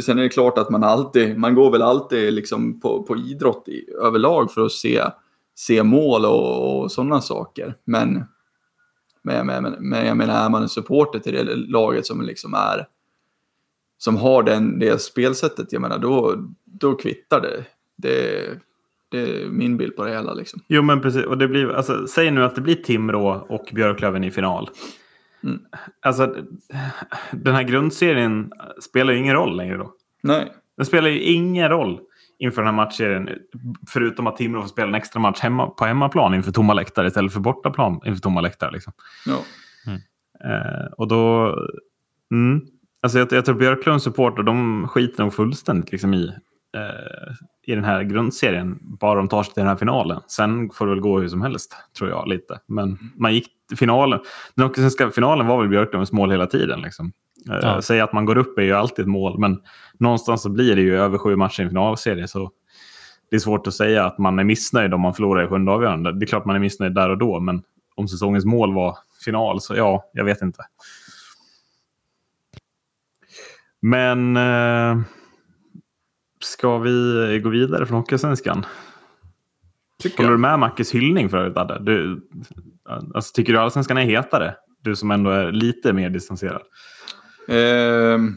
sen är det klart att man alltid, man går väl alltid liksom på, på idrott i, överlag för att se, se mål och, och sådana saker. Men, men, men, men jag menar, är man en supporter till det laget som liksom är som har den, det spelsättet, jag menar, då, då kvittar det. det. Det är min bild på det hela liksom. Jo, men precis. Och det blir, alltså, säg nu att det blir Timrå och Björklöven i final. Mm. Alltså, den här grundserien spelar ju ingen roll längre då. Nej, Det spelar ju ingen roll inför den här matchserien. Förutom att Timrå får spela en extra match hemma, på hemmaplan inför tomma läktare istället för bortaplan inför tomma läktare. Liksom. Ja. Eh, och då... Mm, alltså jag, jag tror Björklunds supporter de skiter nog fullständigt liksom, i, eh, i den här grundserien. Bara de tar sig till den här finalen. Sen får det väl gå hur som helst, tror jag. lite. Men man gick till finalen. Den hockeyallsvenska finalen var väl Björklunds mål hela tiden. Liksom. Eh, Ja. Säga att man går upp är ju alltid ett mål, men någonstans så blir det ju över sju matcher i en finalserie. Så det är svårt att säga att man är missnöjd om man förlorar i sjunde avgörande. Det är klart man är missnöjd där och då, men om säsongens mål var final så ja, jag vet inte. Men eh, ska vi gå vidare från Hockeysvenskan? Tycker Håller du jag. med Mackes hyllning för övrigt, Adde? Du, alltså, tycker du Allsvenskan är hetare? Du som ändå är lite mer distanserad. Ehm,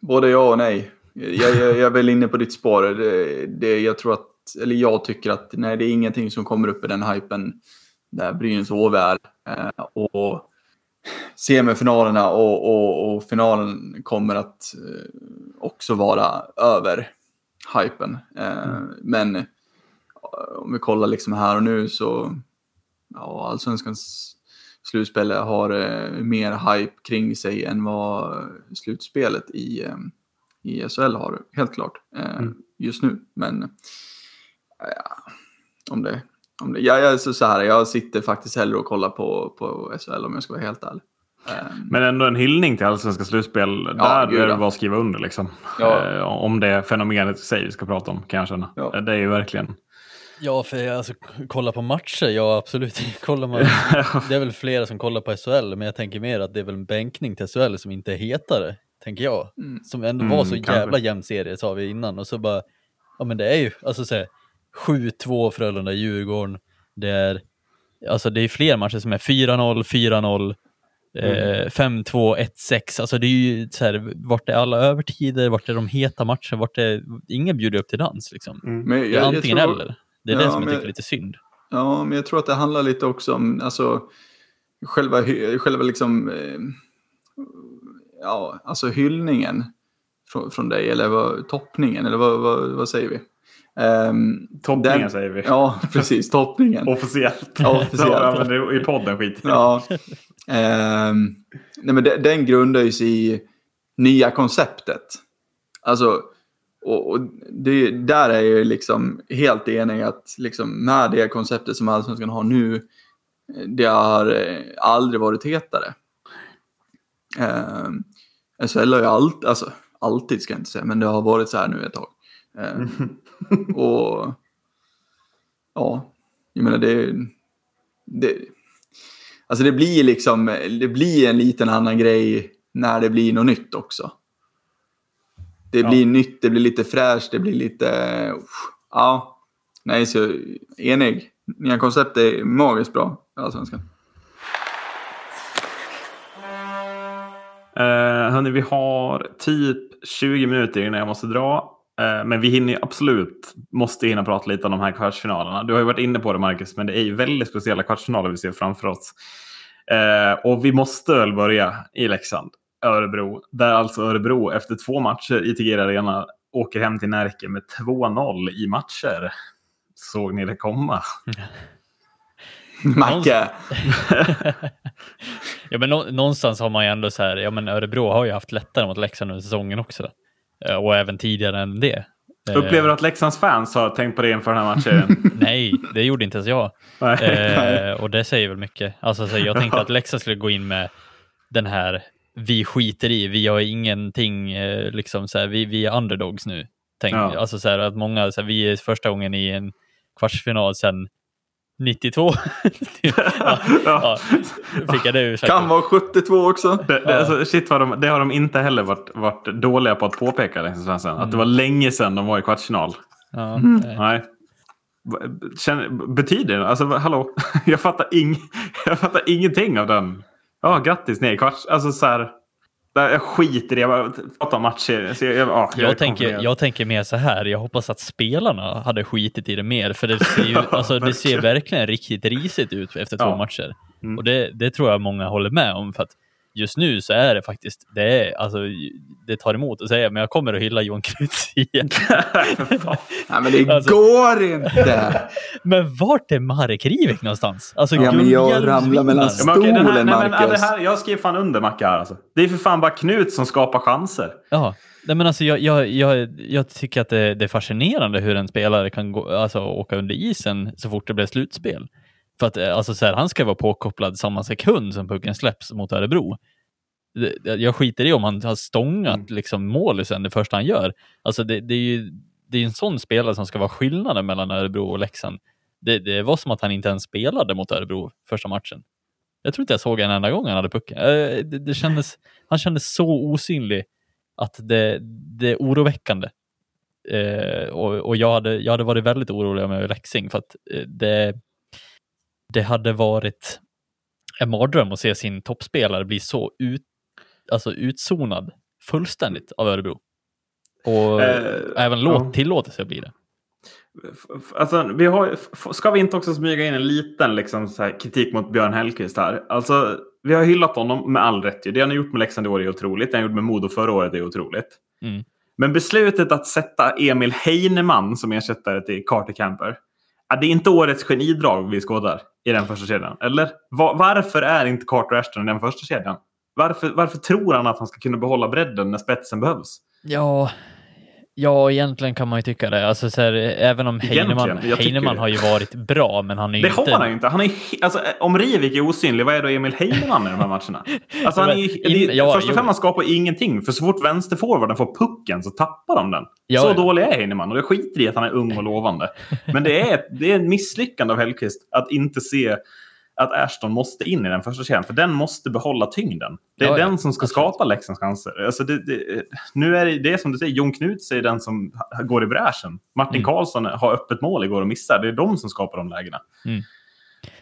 både ja och nej. Jag, jag, jag är väl inne på ditt spår. Det, det, jag tror att, eller jag tycker att nej, det är ingenting som kommer upp i den hypen där Brynäs HV är. Eh, och semifinalerna och, och, och finalen kommer att eh, också vara över hypen. Eh, Men eh, om vi kollar liksom här och nu så ja, allsvenskans slutspel har eh, mer hype kring sig än vad slutspelet i, eh, i SHL har, helt klart, eh, Mm. just nu. Men ja, om det, om det, ja, jag, så, så här, jag sitter faktiskt hellre och kollar på, på SHL om jag ska vara helt ärlig. Eh, Men ändå en hyllning till allsvenska slutspel. Ja, där gud, är det bara att skriva under. Liksom. Ja. Om det fenomenet i sig vi ska prata om, kan jag känna. Ja. Det är ju verkligen... Ja, för alltså, kolla på matcher, ja absolut. Kollar man, det är väl flera som kollar på SHL, men jag tänker mer att det är väl en bänkning till SHL som inte är hetare, tänker jag. Mm. Som ändå Mm, var så kanske. jävla jämn serie, sa vi innan. Och så bara, ja men det är ju, alltså så här, 7-2 Frölunda-Djurgården. Det är, alltså det är fler matcher som är 4-0, 4-0. Eh, 5-2, 1-6, alltså det är ju så här, vart är alla övertider, vart är de heta matcherna, vart är, ingen bjuder upp till dans liksom. men Det är jag- jag antingen tror- eller. Det är Ja, det som jag tycker är lite synd. Ja, men jag tror att det handlar lite också om alltså, själva, själva liksom, eh, ja, alltså hyllningen från, från dig, eller vad, toppningen, eller vad, vad, vad säger vi? Ehm, Toppningen den- säger vi. Ja, precis, toppningen. Officiellt. Ja, officiellt. ja, men det, I podden skit. Ja. Ehm, nej, men den, den grundar ju sig i nya konceptet. Alltså, och, och det, där är jag liksom helt enig att liksom med det konceptet som Allsvenskan har nu, eh, det har eh, aldrig varit hetare. Ehm, SHL har ju allt, alltså, alltid ska jag inte säga, men det har varit så här nu ett tag. Ehm, och ja, jag menar det, det, Alltså det blir liksom, det blir en liten annan grej när det blir något nytt också. Det Ja. blir nytt, det blir lite fräscht, det blir lite... Ja, nej så enig. Nya koncept är magiskt bra i Allsvenskan. Uh, hörni, vi har typ 20 minuter innan jag måste dra. Eh, men vi hinner absolut, måste hinna prata lite om de här kvartsfinalerna. Du har ju varit inne på det Marcus, men det är ju väldigt speciella kvartsfinaler vi ser framför oss. Eh, och vi måste väl börja i Leksand, Örebro. Där alltså Örebro efter två matcher i Tegera Arena åker hem till Närke med 2-0 i matcher. Såg ni det komma? Macke! ja, men nå- någonstans har man ju ändå så här, ja men Örebro har ju haft lättare mot Leksand under säsongen också. Eh, Och även tidigare än det. Eh, Upplever du att Leksands fans har tänkt på det inför den här matchen? Nej, det gjorde inte ens jag. Nej. Eh, och det säger väl mycket. Alltså, så jag tänkte att Leksand skulle gå in med den här, vi skiter i, vi har ingenting, eh, liksom så här, vi, vi är underdogs nu. Tänk, Ja. Alltså så här, att många, så här, vi är första gången i en kvartsfinal sedan 92. ja, ja, fick jag det ur Kan vara 72 också. Det, det, alltså, shit vad de, det har de inte heller varit, varit dåliga på att påpeka. Liksom, Svensson. Att det var länge sedan de var i kvartsfinal. Ja, Mm. Nej. Känner, betyder det? Alltså, hallå? Jag fattar, ing, jag fattar ingenting av den. Ja, grattis. Nej, kvarts. Alltså så här. Jag skiter i det. Jag bara pratar om matcher. Så jag, jag, ja, jag Jag tänker, jag tänker mer så här, jag hoppas att spelarna hade skitit i det mer, för det ser, ju, alltså, det ser verkligen riktigt risigt ut efter två Ja. matcher. Mm. Och det, det tror jag många håller med om, för att just nu så är det faktiskt, det, är, alltså, det tar emot att säga, men jag kommer att hylla Johan Knuts igen. Nej, men det Alltså- går inte! men vart är Marek Rivik någonstans? Alltså, Ja, men jag ramlar mellan Ja, men okej, den här, Stolen, nej, men, det här, jag skriver fan under Macke här alltså. Det är för fan bara Knut som skapar chanser. Ja, nej men alltså jag, jag, jag, jag tycker att det, det är fascinerande hur en spelare kan gå, alltså, åka under isen så fort det blir slutspel. För att eh, alltså, så här, han ska vara påkopplad samma sekund som pucken släpps mot Örebro. Jag skiter i om han har stångat Mm. liksom, målisen det första han gör. Alltså det, det är ju det är en sån spelare som ska vara skillnaden mellan Örebro och Leksand. Det, det var som att han inte ens spelade mot Örebro första matchen. Jag tror inte jag såg en enda gång han hade pucken. Eh, Det, det kändes, han kändes så osynlig att det, det är oroväckande. Eh, och och jag, hade, jag hade varit väldigt orolig med Leksing för att eh, det, det hade varit en mardröm att se sin toppspelare bli så ut, alltså utzonad fullständigt av Örebro. Och Eh, även låt, ja. tillåter sig att bli det. Alltså, vi har, ska vi inte också smyga in en liten liksom, så här, kritik mot Björn Hellkvist här? Alltså, vi har hyllat honom med all rätt. Det han har gjort med Leksand i år är otroligt. Det han gjort med Modo förra året är otroligt. Mm. Men beslutet att sätta Emil Heinemann som ersättare till Carter Camper. Ja, det är inte årets genidrag vi skådar i den första kedjan. Eller? Var, varför är inte Carter Ashton i den första kedjan? Varför, varför tror han att han ska kunna behålla bredden när spetsen behövs? Ja, ja, egentligen kan man ju tycka det. Alltså, så här, även om Heinemann, jag Heinemann det. har ju varit bra, men han är ju Det inte... har han ju inte. Han är, alltså, om Rivik är osynlig, vad är då Emil Heinemann i de här matcherna? Alltså, han är, in- det- ja, första jo. femman skapar ingenting. För så fort vänsterforwarden får pucken så tappar de den. Ja, så ja. dålig är Heinemann. Och det skiter i att han är ung och lovande. Men det är, ett- det är en misslyckande av Hellkvist att inte se att Ashton måste in i den första kedjan. För den måste behålla tyngden. Det är Ja, ja. den som ska skapa Leksands chanser. Alltså det, det, nu är det, det är som du säger, Jon Knuts är den som går i bräschen. Martin Mm. Karlsson har öppet mål igår och missar. Det är de som skapar de lägena. Mm.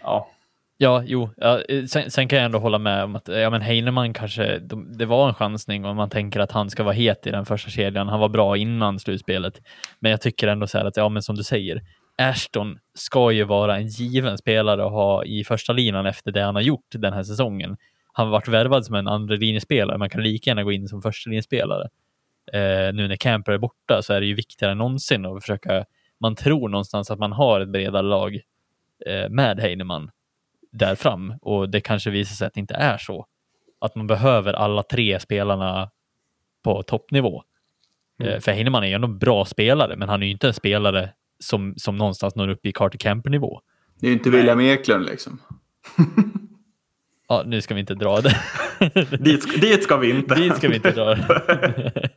Ja. Ja, jo. Ja, sen, sen kan jag ändå hålla med om att ja, men Heinemann kanske, de, det var en chansning om man tänker att han ska vara het i den första kedjan. Han var bra innan slutspelet. Men jag tycker ändå så här att, ja men som du säger, Ashton ska ju vara en given spelare att ha i första linan efter det han har gjort den här säsongen. Han har varit värvad som en andra linjespelare. Man kan lika gärna gå in som första linjespelare. Eh, nu när Camper är borta så är det ju viktigare än någonsin att försöka, man tror någonstans att man har ett bredare lag eh, med Heinemann där fram och det kanske visar sig att det inte är så. Att man behöver alla tre spelarna på toppnivå. Mm. Eh, För Heinemann är ju ändå en bra spelare, men han är ju inte en spelare som, som någonstans når upp i Carter Camper-nivå. Det är ju inte William Eklund liksom. Ja, nu ska vi inte dra det. Dit, dit ska vi inte. Dit ska vi inte dra det.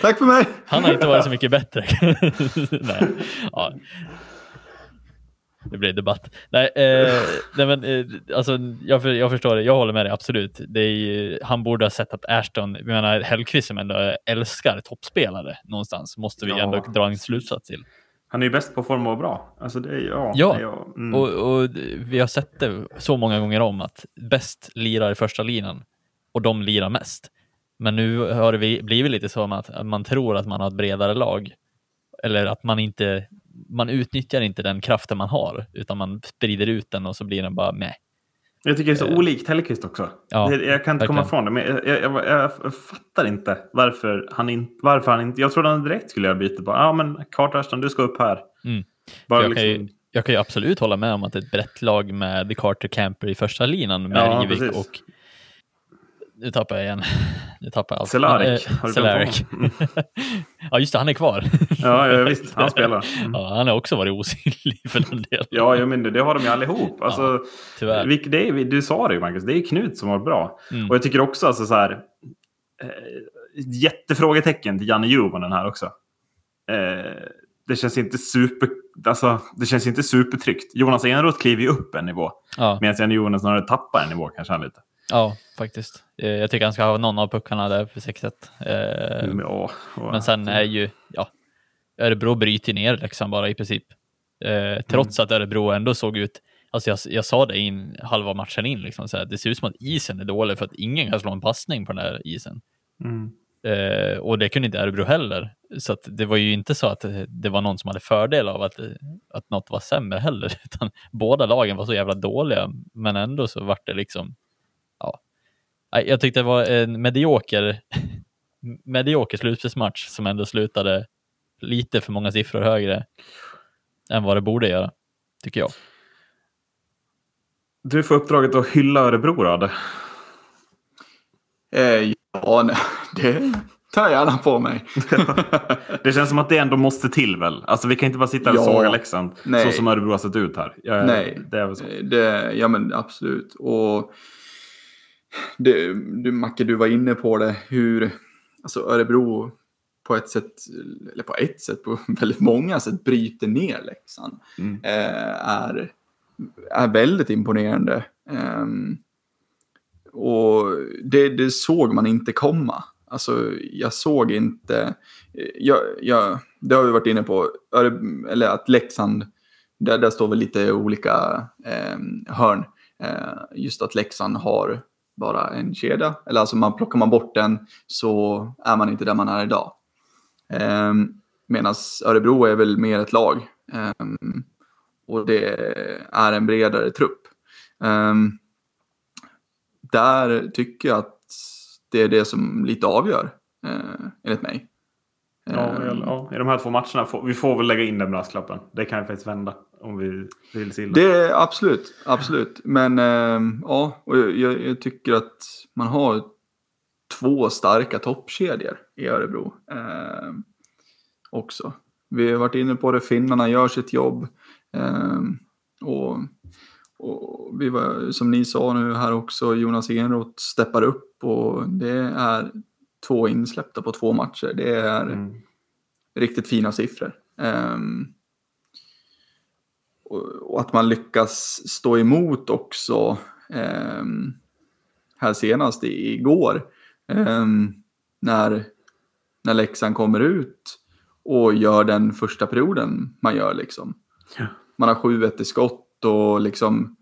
Tack för mig! Han har inte varit så mycket bättre. nej. Ja. Det blir debatt. Nej, eh, nej men eh, alltså, jag, jag förstår det. Jag håller med dig, absolut. Det ju, han borde ha sett att Ashton, jag menar Hellkvist som ändå älskar toppspelare någonstans, måste vi Ja. ändå dra en slutsats till. Han är ju bäst på form vara bra. Alltså det är, ja. Ja. det är. Mm. Och, och vi har sett det så många gånger om att bäst lirar i första linan och de lirar mest. Men nu har det blivit lite så att man tror att man har ett bredare lag. Eller att man inte, man utnyttjar inte den kraften man har, utan man sprider ut den och så blir den bara med. Jag tycker det är så Eh, olikt Hellkvist också. ja, jag kan inte komma verkligen. ifrån det. Men jag, jag, jag, jag fattar inte varför han inte... Varför han inte jag trodde han direkt skulle göra bytet. Bara, ja, men Carter Ashton, du ska upp här. Mm. Bara jag, kan liksom, ju, jag kan ju absolut hålla med om att ett brett lag med Carter Camper i första linan med Ja, Rivik och nu tappar jag igen. Nu tappar jag allt. Eh, glömt Cehlarik. honom? ja, just det, han är kvar. Ja, ja, visst. Han spelar. Mm. Ja, han har också varit osynlig för den delen. Ja, jag menar, det har de ju allihop. Alltså, Tyvärr. vilk- det är, du sa det ju, Marcus. Det är Knut som var bra. Mm. Och jag tycker också alltså, så här... Eh, jättefrågetecken till Janne Juvonen här också. Eh, det känns inte super... Alltså, det känns inte supertryggt. Jonas Eneroth kliver ju upp en nivå. Ja, Medan Janne Juvonen snarare tappar en nivå kanske han lite. Ja, faktiskt. Eh, Jag tycker han ska ha någon av puckarna där för 6-1. Eh, Men, ja. Men sen är ju, ja, Örebro bryter ner Leksand bara i princip. Eh, trots Mm. att Örebro ändå såg ut, alltså jag, jag sa det in halva matchen in, liksom, så här, det ser ut som att isen är dålig för att ingen kan slå en passning på den här isen. Mm. Eh, och det kunde inte Örebro heller. Så det var ju inte så att det, var någon som hade fördel av att, att något var sämre heller, utan båda lagen var så jävla dåliga, men ändå så vart det liksom, Jag tyckte det var en medioker, medioker slutspelsmatch som ändå slutade lite för många siffror högre än vad det borde göra, tycker jag. Du får uppdraget att hylla Örebro då. Eh, ja, nej, det tar jag gärna på mig. Det känns som att det ändå måste till väl? Alltså vi kan inte bara sitta och Ja. såga Leksand Nej. så som Örebro har sett ut här. Jag, Nej. Det är väl så. Det, ja men absolut. Och det, du, Macke, du var inne på det. Hur alltså Örebro på ett sätt, eller på ett sätt, på väldigt många sätt bryter ner Leksand. Mm. Eh, är, är väldigt imponerande. Ehm, och det, det såg man inte komma. Alltså, jag såg inte... Jag, jag, det har vi varit inne på. Öre- Eller att Leksand, där, där står väl lite olika eh, hörn. Eh, just att Leksand har bara en kedja. Eller alltså man plockar man bort den så är man inte där man är idag. Eh, Medan Örebro är väl mer ett lag. Eh, och det är en bredare trupp. Um, där tycker jag att det är det som lite avgör, uh, enligt mig. Ja, Ehm, ja, I de här två matcherna, får, vi får väl lägga in den brasklappen. Det kan ju faktiskt vända om vi vill se illa. Det är absolut, absolut. Men ehm, ja, och jag, jag, tycker att man har två starka toppkedjor i Örebro ehm, också. Vi har varit inne på det, finnarna gör sitt jobb. ehm, och, och vi var, som ni sa nu här också, Jonas Enroth steppar upp och det är två insläppta på två matcher. Det är Mm. riktigt fina siffror. Ehm, och, och att man lyckas stå emot också ehm, här senast i, igår ehm, när, när Leksand kommer ut och gör den första perioden man gör liksom. Ja. Man har 7-1 i skott och liksom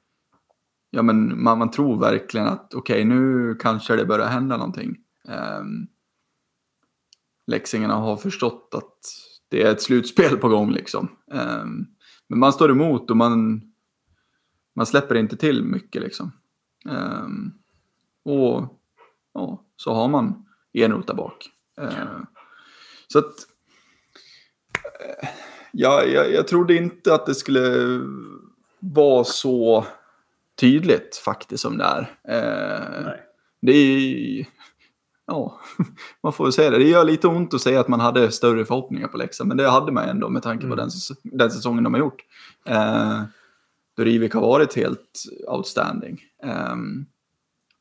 ja men man, man tror verkligen att okej nu kanske det börjar hända någonting. Um, Leksingarna har förstått att det är ett slutspel på gång liksom. Ehm, men man står emot och man, man släpper inte till mycket liksom. Ehm, och ja, så har man Enroth där bak. Ehm, så att eh, ja, jag, jag trodde inte att det skulle vara så tydligt faktiskt som det är. Ehm, Nej. det är ja, man får väl säga det. Det gör lite ont att säga att man hade större förhoppningar på Leksand, men det hade man ändå med tanke på Mm. den, den säsongen de har gjort. Eh, då Rivik har varit helt outstanding. Ehm,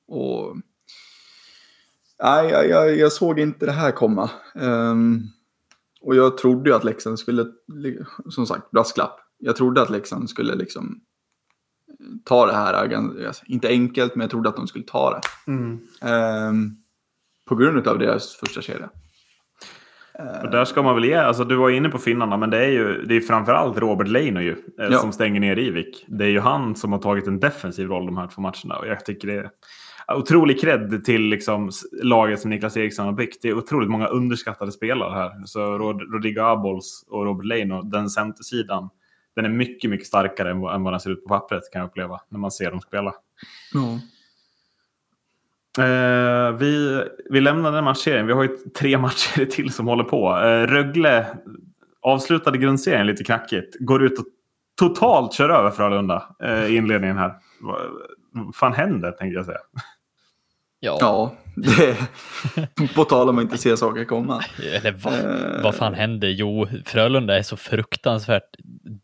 och nej, jag, jag, jag såg inte det här komma. Ehm, och jag trodde ju att Leksand skulle, som sagt, brasklapp. Jag trodde att Leksand skulle liksom ta det här, alltså, inte enkelt, men jag trodde att de skulle ta det. Mm. På grund av deras första kedja. Och där ska man väl ge, alltså du var inne på finnarna, men det är ju det är framförallt Robert Leino ju, eh, Ja. som stänger ner Rivik. Det är ju han som har tagit en defensiv roll de här två matcherna. Och jag tycker det är otrolig cred till liksom laget som Niklas Eriksson har byggt. Det är otroligt många underskattade spelare här. Så Rod Rodrigo Abols och Robert Leino, den centersidan, den är mycket, mycket starkare än vad, den ser ut på pappret kan jag uppleva när man ser dem spela. Ja. Eh, vi, vi lämnar den matchserien. Vi har ju tre matcher till som håller på. Eh, Rögle avslutade grundserien lite knackigt. Går ut och totalt kör över Frölunda eh, i inledningen här. Vad fan händer tänkte jag säga. Ja, Ja, det, på tal om att inte se saker komma. eller vad, Eh. vad fan händer? Jo, Frölunda är så fruktansvärt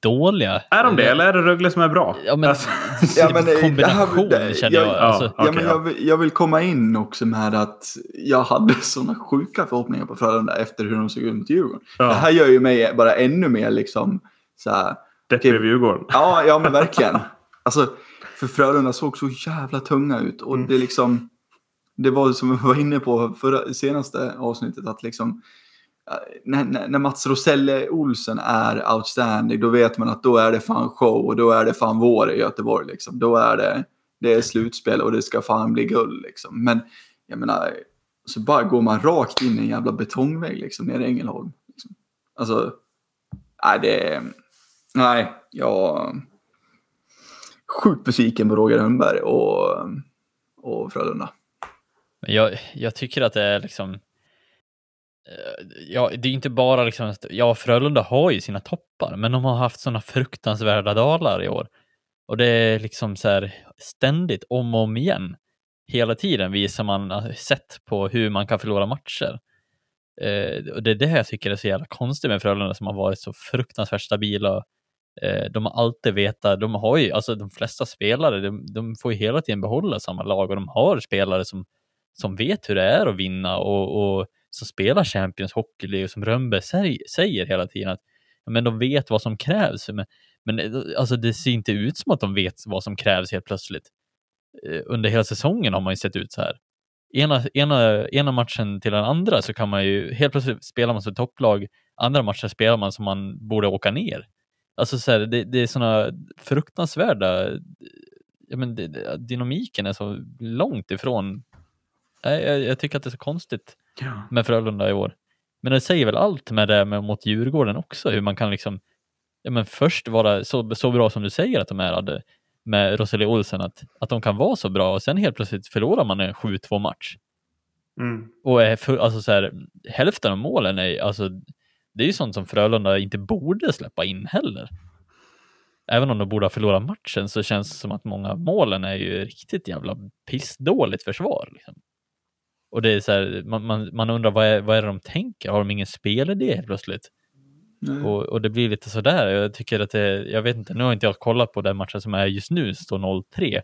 dåliga. Är de det eller är det Rögle som är bra? Ja, men, Alltså, Ja, men, eh, kombination det- känner jag. jag- alltså, ja. Ja, Okej, men ja. jag, vill- jag vill komma in också med att jag hade sådana sjuka förhoppningar på Frölunda efter hur de såg ut mot Djurgården. Ja. Det här gör ju mig bara ännu mer liksom så här, Deppig över Djurgården. Ja, ja men verkligen. Alltså, för Frölunda såg så jävla tunga ut. Och Mm. det liksom, det var som vi var inne på förra, senaste avsnittet, att liksom, eh, när, när när Mats Roselle Olsen är outstanding, då vet man att då är det fan show och då är det fan vår i Göteborg. Liksom. Då är det, det är slutspel och det ska fan bli guld. Liksom. Men jag menar, så bara går man rakt in i en jävla betongvägg liksom, nere i Ängelholm. Liksom. Alltså, nej det är, nej, jag sjukt besviken på Roger Rönnberg och, och Frölunda. Men jag, jag tycker att det är liksom eh, Ja, det är inte bara liksom, ja Frölunda har ju sina toppar, men de har haft sådana fruktansvärda dalar i år. Och det är liksom så här ständigt om och om igen. Hela tiden visar man eh, sätt på hur man kan förlora matcher. Eh, och det är det jag tycker är så jävla konstigt med Frölunda som har varit så fruktansvärt stabila. Eh, de har alltid vetat, de har ju, alltså de flesta spelare, de, de, får ju hela tiden behålla samma lag och de har spelare som, som vet hur det är att vinna och, och som spelar Champions Hockey League och som Rönnberg säger hela tiden att men de vet vad som krävs. Men, men eh, alltså det ser inte ut som att de vet vad som krävs helt plötsligt. Eh, under hela säsongen har man ju sett ut så här ena, ena, ena matchen till den andra så kan man ju helt plötsligt spela man som topplag, andra matcher spelar man som man borde åka ner. Alltså så här, det, det är sådana fruktansvärda, ja men det, dynamiken är så långt ifrån. Jag, jag, jag tycker att det är så konstigt ja. med Frölunda i år. Men det säger väl allt med det med, mot Djurgården också, hur man kan liksom, ja men först vara så, så bra som du säger att de är, med Rosalie Olsen att, att de kan vara så bra och sen helt plötsligt förlorar man en 7-2 match. Mm. Och är för, alltså så här, hälften av målen är alltså, det är ju sånt som Frölunda inte borde släppa in heller. Även om de borde ha förlorat matchen så känns det som att många målen är ju riktigt jävla pissdåligt försvar. Liksom. Och det är så här, man, man, man undrar vad är, vad är det de tänker? Har de ingen spelidé helt plötsligt? Och, och, det blir lite sådär. Jag tycker att det, jag vet inte, nu har inte jag kollat på den matchen som är just nu, står 0-3.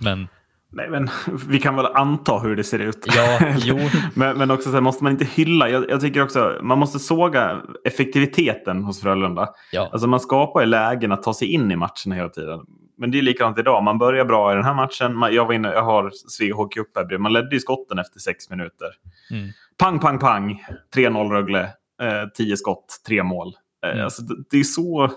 Men Nej, men vi kan väl anta hur det ser ut. Ja, jo. men, men också så här, måste man inte hylla. Jag, jag, tycker också man måste såga effektiviteten hos Frölunda. Ja. Alltså man skapar ju lägen att ta sig in i matchen hela tiden. Men det är likadant idag. Man börjar bra i den här matchen. Jag, var inne, jag har Sveg Hockey upp här Man ledde ju skotten efter sex minuter. Mm. Pang, pang, pang. 3-0 Rögle. Eh, tio skott, tre mål. Eh, mm. Alltså, det, det, är så...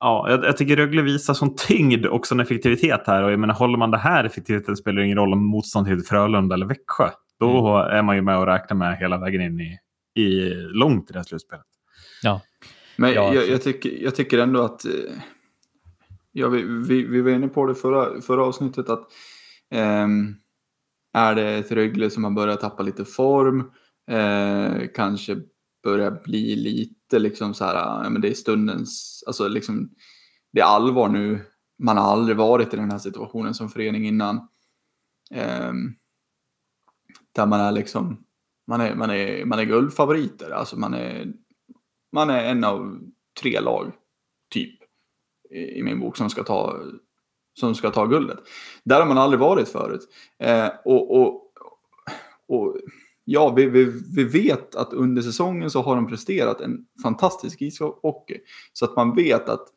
Ja, jag, jag tycker Rögle visar sån tyngd och sån effektivitet här. Och jag menar, håller man det här effektiviteten spelar det ingen roll om motståndet heter Frölunda eller Växjö. Då mm. är man ju med och räknar med hela vägen in i, i långt i det här slutspelet. Ja. Men ja, jag, jag, tycker, jag tycker ändå att... Ja, vi, vi, vi var inne på det förra, förra avsnittet att eh, är det ett Rögle som har börjat tappa lite form, eh, kanske börjar bli lite liksom så här, ja, men det är stundens, alltså liksom, det är allvar nu. Man har aldrig varit i den här situationen som förening innan. Eh, där man är liksom, man är, man är, man är guldfavoriter, alltså man är, man är en av tre lag, typ, i, min bok som ska ta som ska ta guldet. Där har man aldrig varit förut. Eh, och, och, och ja, vi, vi, vi vet att under säsongen så har de presterat en fantastisk ishockey. Så att man vet att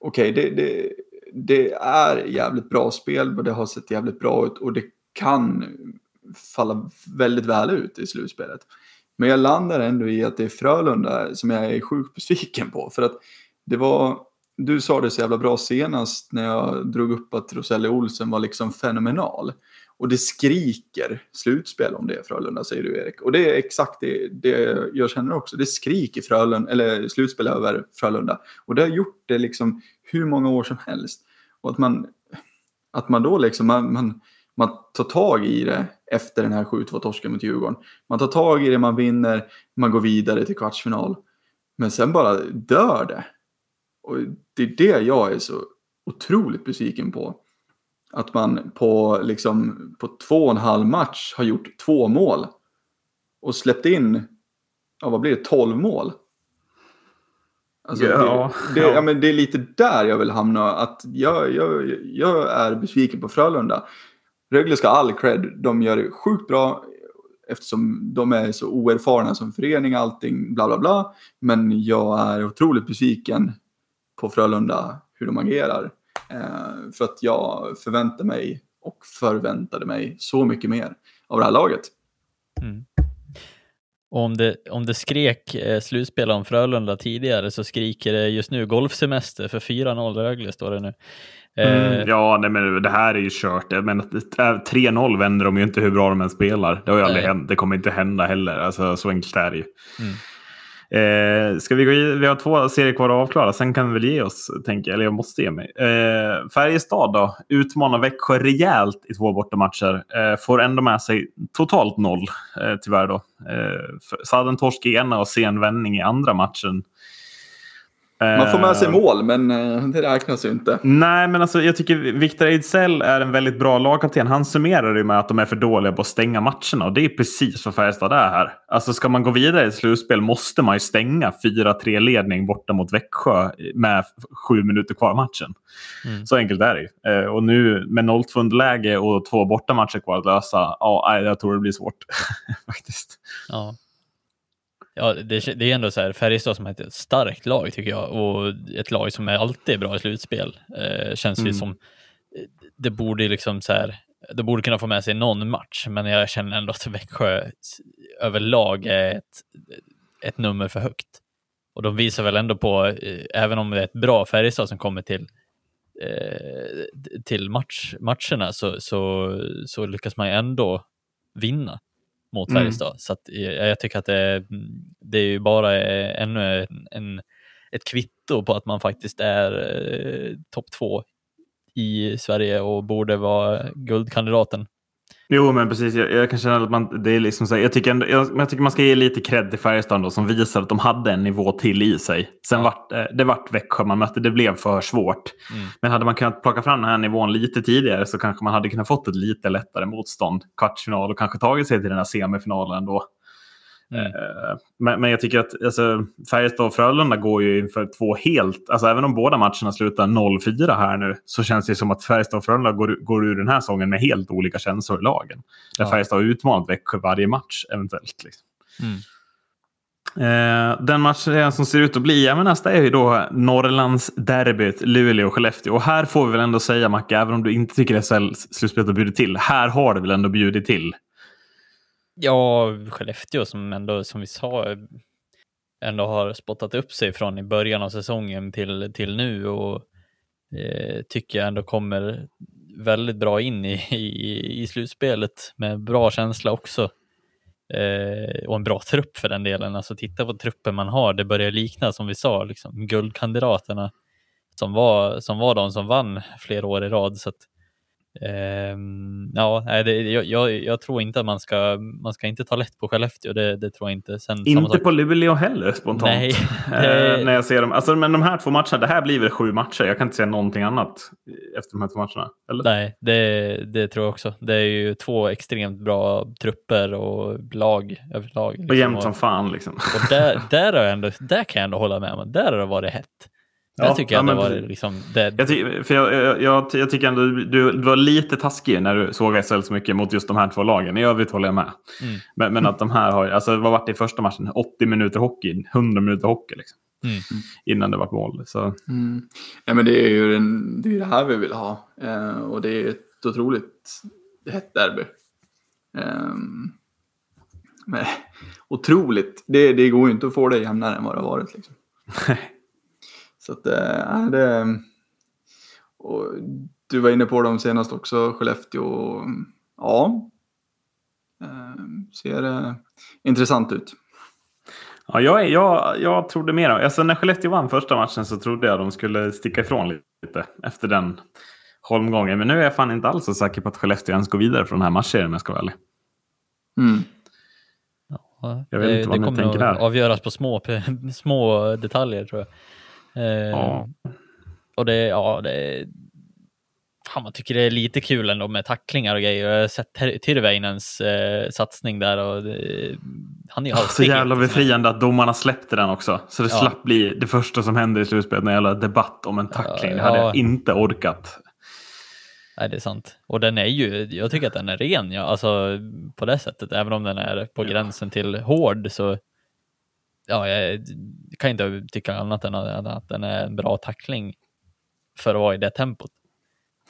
okej, okay, det, det, det är jävligt bra spel och det har sett jävligt bra ut och det kan falla väldigt väl ut i slutspelet. Men jag landar ändå i att det är Frölunda som jag är sjukt besviken på. För att det var, du sa det så jävla bra senast när jag drog upp att Roselli Olsen var liksom fenomenal. Och det skriker slutspel om det Frölunda, säger du Erik. Och det är exakt det, det jag känner också. Det skriker Frölunda, eller slutspel över Frölunda. Och det har gjort det liksom hur många år som helst. Och att man, att man då liksom, man, man, man tar tag i det efter den här 7-2 torsken mot Djurgården. Man tar tag i det, man vinner, man går vidare till kvartsfinal. Men sen bara dör det. Och det är det jag är så otroligt besviken på att man på, liksom, på två och en halv match har gjort två mål. Och släppt in, ja vad blir det, tolv mål. Alltså, ja, det, det, ja. ja. men det är lite där jag vill hamna. Att jag, jag, jag är besviken på Frölunda. Rögle ska ha all cred. De gör det sjukt bra eftersom de är så oerfarna som förening, allting bla bla bla. Men jag är otroligt besviken på Frölunda, hur de agerar. Eh, för att jag förväntar mig och förväntade mig så mycket mer av det här laget. Mm. Om det, om det skrek eh, slutspel om Frölunda tidigare så skriker det just nu golfsemester för 4-0 Rögle står det nu. Mm, eh, ja, nej, men det här är ju kört. Men 3-0 vänder de ju inte hur bra de än spelar. Det har ju aldrig hänt. Det kommer inte hända heller. Alltså, så enkelt är det ju. Mm. Eh, ska vi gå i, vi har två serier kvar att avklara, sen kan vi väl ge oss, tänker jag. Eller jag måste ge mig. Eh, Färjestad då, utmanar Växjö rejält i två bortamatcher. Eh, får ändå med sig totalt noll, eh, tyvärr. då. Eh, Sadden torsk i ena och sen vändning i andra matchen. Man får med sig Eh, mål, men eh, det räknas ju inte. Nej, men alltså, jag tycker Victor Ejdsell är en väldigt bra lagkapten. Han summerar det med att de är för dåliga på att stänga matcherna. Och det är precis vad Färjestad är här. Alltså, ska man gå vidare i ett slutspel måste man ju stänga 4-3-ledning borta mot Växjö med sju minuter kvar av matchen. Mm. Så enkelt är det ju. Eh, Och nu med 0-2 underläge och två bortamatcher kvar att lösa, ja, jag tror det blir svårt. Faktiskt. Ja. Ja, det, det är ändå så här, Färjestad som är ett starkt lag tycker jag och ett lag som är alltid bra i slutspel. Eh, känns ju Mm. som, det borde liksom så här, det borde kunna få med sig någon match, men jag känner ändå att Växjö överlag är ett, ett nummer för högt. Och de visar väl ändå på, eh, även om det är ett bra Färjestad som kommer till eh, till match, matcherna så, så, så lyckas man ju ändå vinna mot Mm. Färjestad. Så att, eh, jag tycker att det, det är ju bara eh, ännu en, en, ett kvitto på att man faktiskt är eh, topp två i Sverige och borde vara guldkandidaten. Jo, men precis. Jag, jag kan känna att man, det är liksom så här, jag, tycker ändå, jag, jag tycker man ska ge lite cred till Färjestad då, som visar att de hade en nivå till i sig. Sen Ja. vart eh, det vart Växjö man mötte. Det blev för svårt. Mm. Men hade man kunnat plocka fram den här nivån lite tidigare så kanske man hade kunnat fått ett lite lättare motstånd. Kvartsfinal och kanske tagit sig till den här semifinalen ändå. Mm. Eh, Men, men jag tycker att alltså, Färjestad och Frölunda går ju inför två helt... Alltså även om båda matcherna slutar 0-4 här nu så känns det som att Färjestad och Frölunda går, går ur den här säsongen med helt olika känslor i lagen. Där Ja. Färjestad har utmanat Växjö varje match eventuellt. Liksom. Mm. Eh, den matchen som ser ut att bli ja, men nästa är ju då Norrlands derbyt Luleå-Skellefteå. Och här får vi väl ändå säga Macke, även om du inte tycker SHL-slutspelet har bjudit till. Här har det väl ändå bjudit till. Ja, Skellefteå som ändå, som vi sa, ändå har spottat upp sig från i början av säsongen till, till nu och eh, tycker jag ändå kommer väldigt bra in i, i, i slutspelet med bra känsla också. Eh, och en bra trupp för den delen. Alltså titta på truppen man har, det börjar likna som vi sa, liksom, guldkandidaterna som var, som var de som vann flera år i rad. Så att, ja, nej, det, jag, jag, tror inte att man ska, man ska inte ta lätt på Skellefteå, det, det tror jag inte. Sen, Inte på Luleå heller spontant. Nej, Eh, det- när jag ser dem. Alltså, men de här två matcherna, det här blir väl sju matcher. Jag kan inte säga någonting annat efter de här två matcherna. Eller? Nej, det, det tror jag också. Det är ju två extremt bra trupper och lag överlag. Och liksom. jämnt som fan liksom. och där, där, har jag ändå, där kan jag ändå hålla med om. Där har det varit hett. Ja, tycker jag ja, att det men var liksom... Det, Jag, ty för jag, jag, jag, jag tycker ändå du, du, var lite taskig när du såg SHL så mycket mot just de här två lagen. I övrigt håller jag med. Mm. Men, men att de här har, alltså vad var det i första matchen? 80 minuter hockey, 100 minuter hockey liksom. Mm. Innan det var mål. Så. Mm. Ja, men det är ju den, det, är det här vi vill ha. Eh, och det är ett otroligt hett derby. Ehm, men otroligt. Det, det går ju inte att få det jämnare än vad det har varit. Liksom. Så att äh, det... Och du var inne på dem senast också, Skellefteå. Ja. Ehm, ser eh, intressant ut. Ja, jag, jag, jag trodde mer. Alltså, när Skellefteå vann första matchen så trodde jag de skulle sticka ifrån lite efter den holmgången. Men nu är jag fan inte alls så säker på att Skellefteå ens går vidare från den här matchserien om jag ska vara ärlig. Mm. ja, jag vet det, inte vad det ni kommer tänker där. avgöras på små, små detaljer tror jag. Eh, Ja. Och det, ja, det Fan, man tycker det är lite kul ändå med tacklingar och grejer. Jag har sett Tyrväinens eh, satsning där och det, han är ju Så alltid jävla befriande att domarna släppte den också. Så det Ja. slapp bli det första som händer i slutspelet. En jävla debatt om en tackling. Det hade Ja. jag inte orkat. Nej, det är sant. Och den är ju, jag tycker att den är ren, ja. alltså på det sättet. Även om den är på gränsen till hård så ja, jag kan inte tycka annat än att, att den är en bra tackling för att vara i det tempot.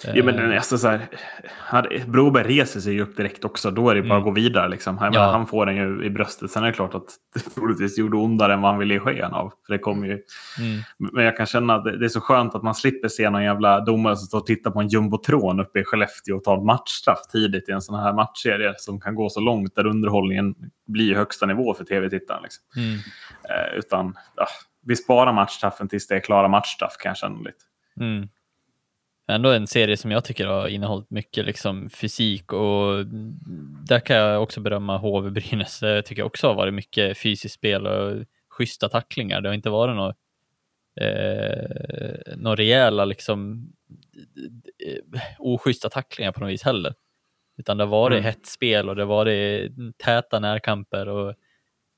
Ja, men är alltså så här, Broberg reser sig ju upp direkt också. Då är det bara Mm. att gå vidare. Liksom. Jag Ja. han får den ju i bröstet. Sen är det klart att det troligtvis gjorde ondare än vad han ville ge sken av. För det kom ju... Mm. Men jag kan känna att det det är så skönt att man slipper se någon jävla domare som står och tittar på en jumbotron uppe i Skellefteå och tar en matchstraff tidigt i en sån här matchserie som kan gå så långt där underhållningen blir högsta nivå för tv-tittaren. Liksom. Mm. Eh, utan ja, vi sparar matchstraffen tills det är klara matchstraff kan jag känna lite. Ändå en serie som jag tycker har innehållit mycket liksom, fysik och där kan jag också berömma HV Brynäs. Det tycker jag också har varit mycket fysiskt spel och schyssta tacklingar. Det har inte varit några eh, några rejäla liksom eh, oschyssta tacklingar på något vis heller. Utan det har varit Mm. hett spel och det har varit täta närkamper och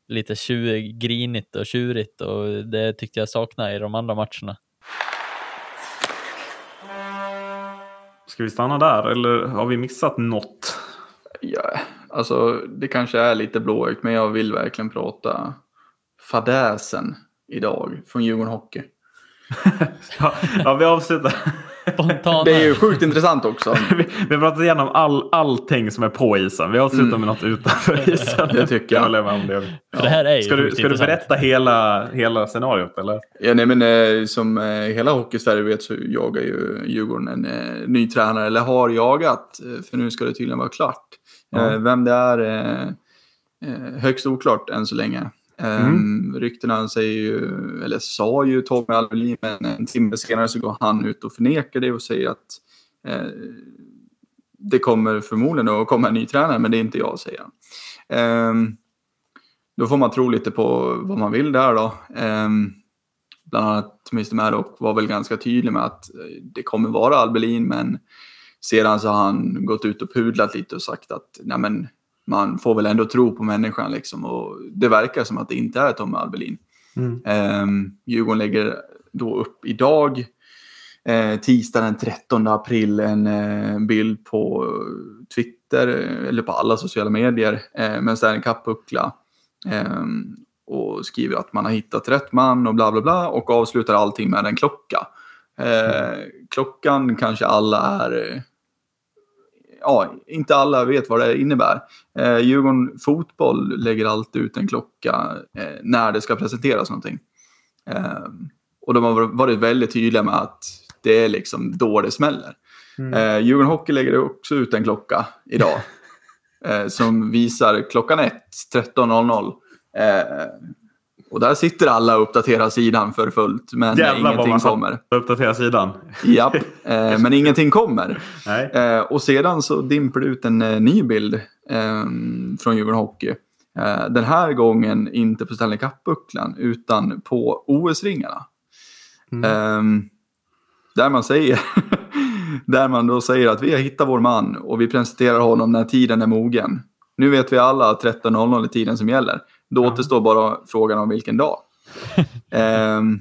lite tju- grinigt och tjurigt och det tyckte jag saknade i de andra matcherna. Ska vi stanna där eller har vi missat något? Ja, alltså det kanske är lite blåögt, men jag vill verkligen prata fadäsen idag från Djurgården Hockey. Ja, ja vi avslutar. Spontana. Det är ju sjukt intressant också. vi, vi har pratat igenom all, allting som är på isen. Vi avslutar Mm. med något utanför isen. Det tycker jag. håller med om det. För det här är ju Ska du, ska du berätta hela, hela scenariot eller? Ja, nej, men, eh, som eh, hela Hockeysverige vet så jagar ju Djurgården en eh, ny tränare, eller har jagat, eh, för nu ska det tydligen vara klart. Ja. Eh, vem det är eh, högst oklart än så länge. Mm. Ehm, ryktena säger ju, eller sa ju Tommy Alvelin, men en timme senare så går han ut och förnekar det och säger att eh, det kommer förmodligen att komma en ny tränare, men det är inte jag, säger han. Ehm, då får man tro lite på vad man vill där då. Ehm, bland annat Mr Maddock var väl ganska tydlig med att eh, det kommer vara Albelin, men sedan så har han gått ut och pudlat lite och sagt att nej men, man får väl ändå tro på människan liksom. Och det verkar som att det inte är Tommy Albelin. Mm. Um, Djurgården lägger då upp idag, eh, tisdag den 13 april, en eh, bild på Twitter, eh, eller på alla sociala medier, eh, med en Stanley Cup-puckla. Ehm, och skriver att man har hittat rätt man och bla bla bla och avslutar allting med en klocka. Eh, klockan kanske alla är... Ja, inte alla vet vad det innebär. Eh, Djurgården Fotboll lägger alltid ut en klocka eh, när det ska presenteras någonting. Eh, och de har varit väldigt tydliga med att det är liksom då det smäller. Mm. Eh, Djurgården Hockey lägger också ut en klocka idag. eh, som visar klockan 1, 13.00. Eh, och där sitter alla och uppdaterar sidan för fullt. Men Jävlar vad ingenting man satt- kommer. Uppdatera sidan. Japp, eh, men ingenting kommer. Eh, och sedan så dimper det ut en eh, ny bild eh, från Djurgården Hockey. Eh, den här gången inte på Stanley Cup-bucklan utan på OS-ringarna. Mm. Ehm, där man säger där man då säger att vi har hittat vår man och vi presenterar honom när tiden är mogen. Nu vet vi alla att 13.00 är tiden som gäller. Då Ja. återstår bara frågan om vilken dag. Ehm,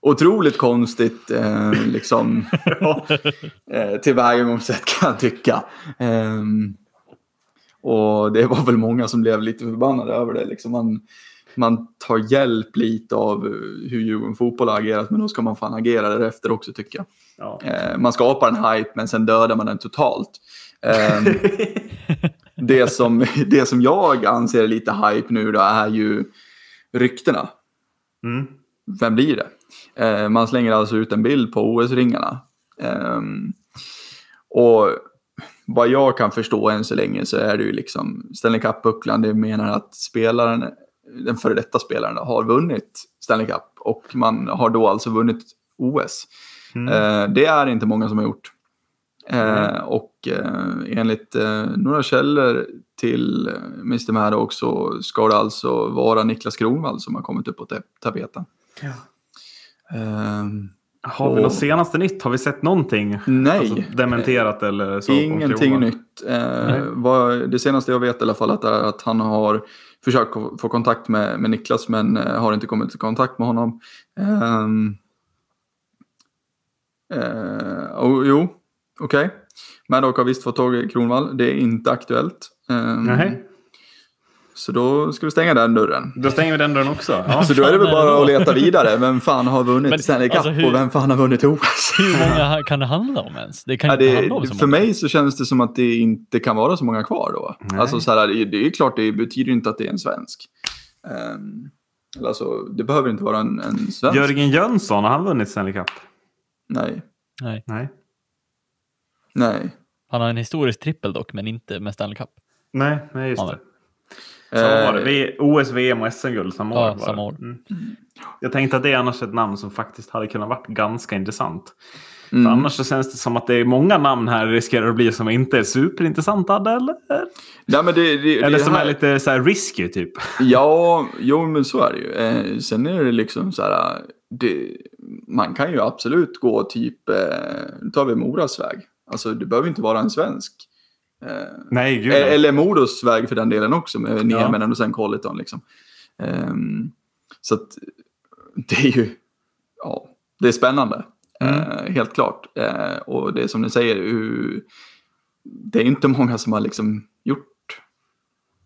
otroligt konstigt eh, liksom, Ja. eh, tillvägagångssätt kan jag tycka. Ehm, och det var väl många som blev lite förbannade över det. Liksom man, man tar hjälp lite av eh, hur Djurgården Fotboll har agerat, men då ska man fan agera därefter också tycker jag. Ja. Eh, man skapar en hype, men sen dödar man den totalt. Det, som, det som jag anser är lite hype nu då är ju ryktena. Mm. Vem blir det? Eh, man slänger alltså ut en bild på OS-ringarna. Ehm, och vad jag kan förstå än så länge så är det ju liksom Stanley Cup-bucklan. Det menar att spelaren, den före detta spelaren har vunnit Stanley Cup och man har då alltså vunnit OS. Mm. Eh, det är inte många som har gjort. Eh, Mm. och eh, enligt eh, några källor till eh, Mr. Maddox så ska det alltså vara Niklas Kronwall som har kommit upp på ta- tapeten. Ja. Ehm, Har vi Och- något senaste nytt? Har vi sett någonting? nej, Alltså, dementerat eller så? Eh, ingenting nytt. Eh, vad, det senaste jag vet i alla fall att är att han har försökt få kontakt med, med Niklas men eh, har inte kommit i kontakt med honom. Ehm, eh, oh, jo, okej. Maddock har visst fått tag i Kronwall. Det är inte aktuellt. Ehm, Nej. Så då ska vi stänga den dörren. Då stänger vi den dörren också. Ja. Så då är det väl det bara då? att leta vidare. Vem fan har vunnit Men, Stanley Cup alltså, hur- och vem fan har vunnit OS? Hur många kan det handla om ens? Det kan Ja, inte handla om det, så för många. mig så känns det som att det inte kan vara så många kvar då. Nej. Alltså så här, det det är klart, det betyder inte att det är en svensk. Um, alltså, det behöver inte vara en, en svensk. Jörgen Jönsson, har han vunnit Stanley Cup? Nej, Nej. Nej. Nej. Han har en historisk trippel dock, men inte med Stanley Cup. Nej, nej just Ja, det. Eh, Samma år. Vi, OS, VM och SM-guld samma Ja, år. bara. samma år. Mm. Jag tänkte att det är annars ett namn som faktiskt hade kunnat varit ganska intressant. För mm. annars så känns det som att det är många namn här riskerar att bli som inte är superintressanta. Eller, Nej, men det, det, eller det som här- är lite så här risky typ. Ja, jo men så är det ju. Eh, sen är det liksom så här, det, man kan ju absolut gå typ, eh, nu tar vi Moras väg. Alltså det behöver inte vara en svensk. Eh, Nej, gud. nej. eller Modos väg för den delen också, med Ja. Nieminen och sen Colleton liksom. Ehm, så att det är ju, ja, det är spännande. Mm. Eh, helt klart. Eh, och det är som ni säger, det är inte många som har liksom gjort,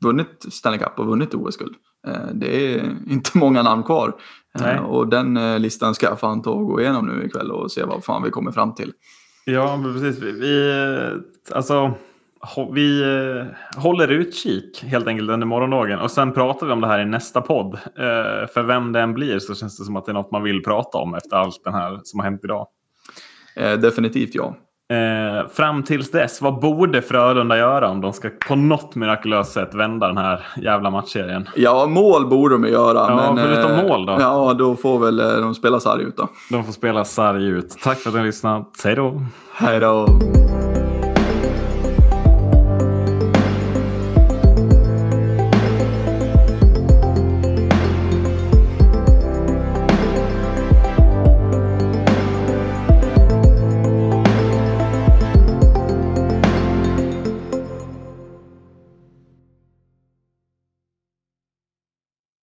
vunnit Stanley Cup och vunnit OS-guld. Eh, det är inte många namn kvar. Eh, och den eh, listan ska jag fan ta och gå igenom nu ikväll och se vad fan vi kommer fram till. Ja, men precis. Vi, vi, alltså, vi eh, håller utkik helt enkelt under morgondagen och sen pratar vi om det här i nästa podd. Eh, för vem det än blir så känns det som att det är något man vill prata om efter allt det här som har hänt idag. Eh, definitivt ja. Eh, fram tills dess, vad borde Frölunda göra om de ska på något mirakulöst sätt vända den här jävla matchserien? Ja, mål borde de göra. Ja, men, förutom eh, mål då? Ja, då får väl eh, de spela sarg ut då. De får spela sarg ut. Tack för att ni har lyssnat. Hej då! Hej då.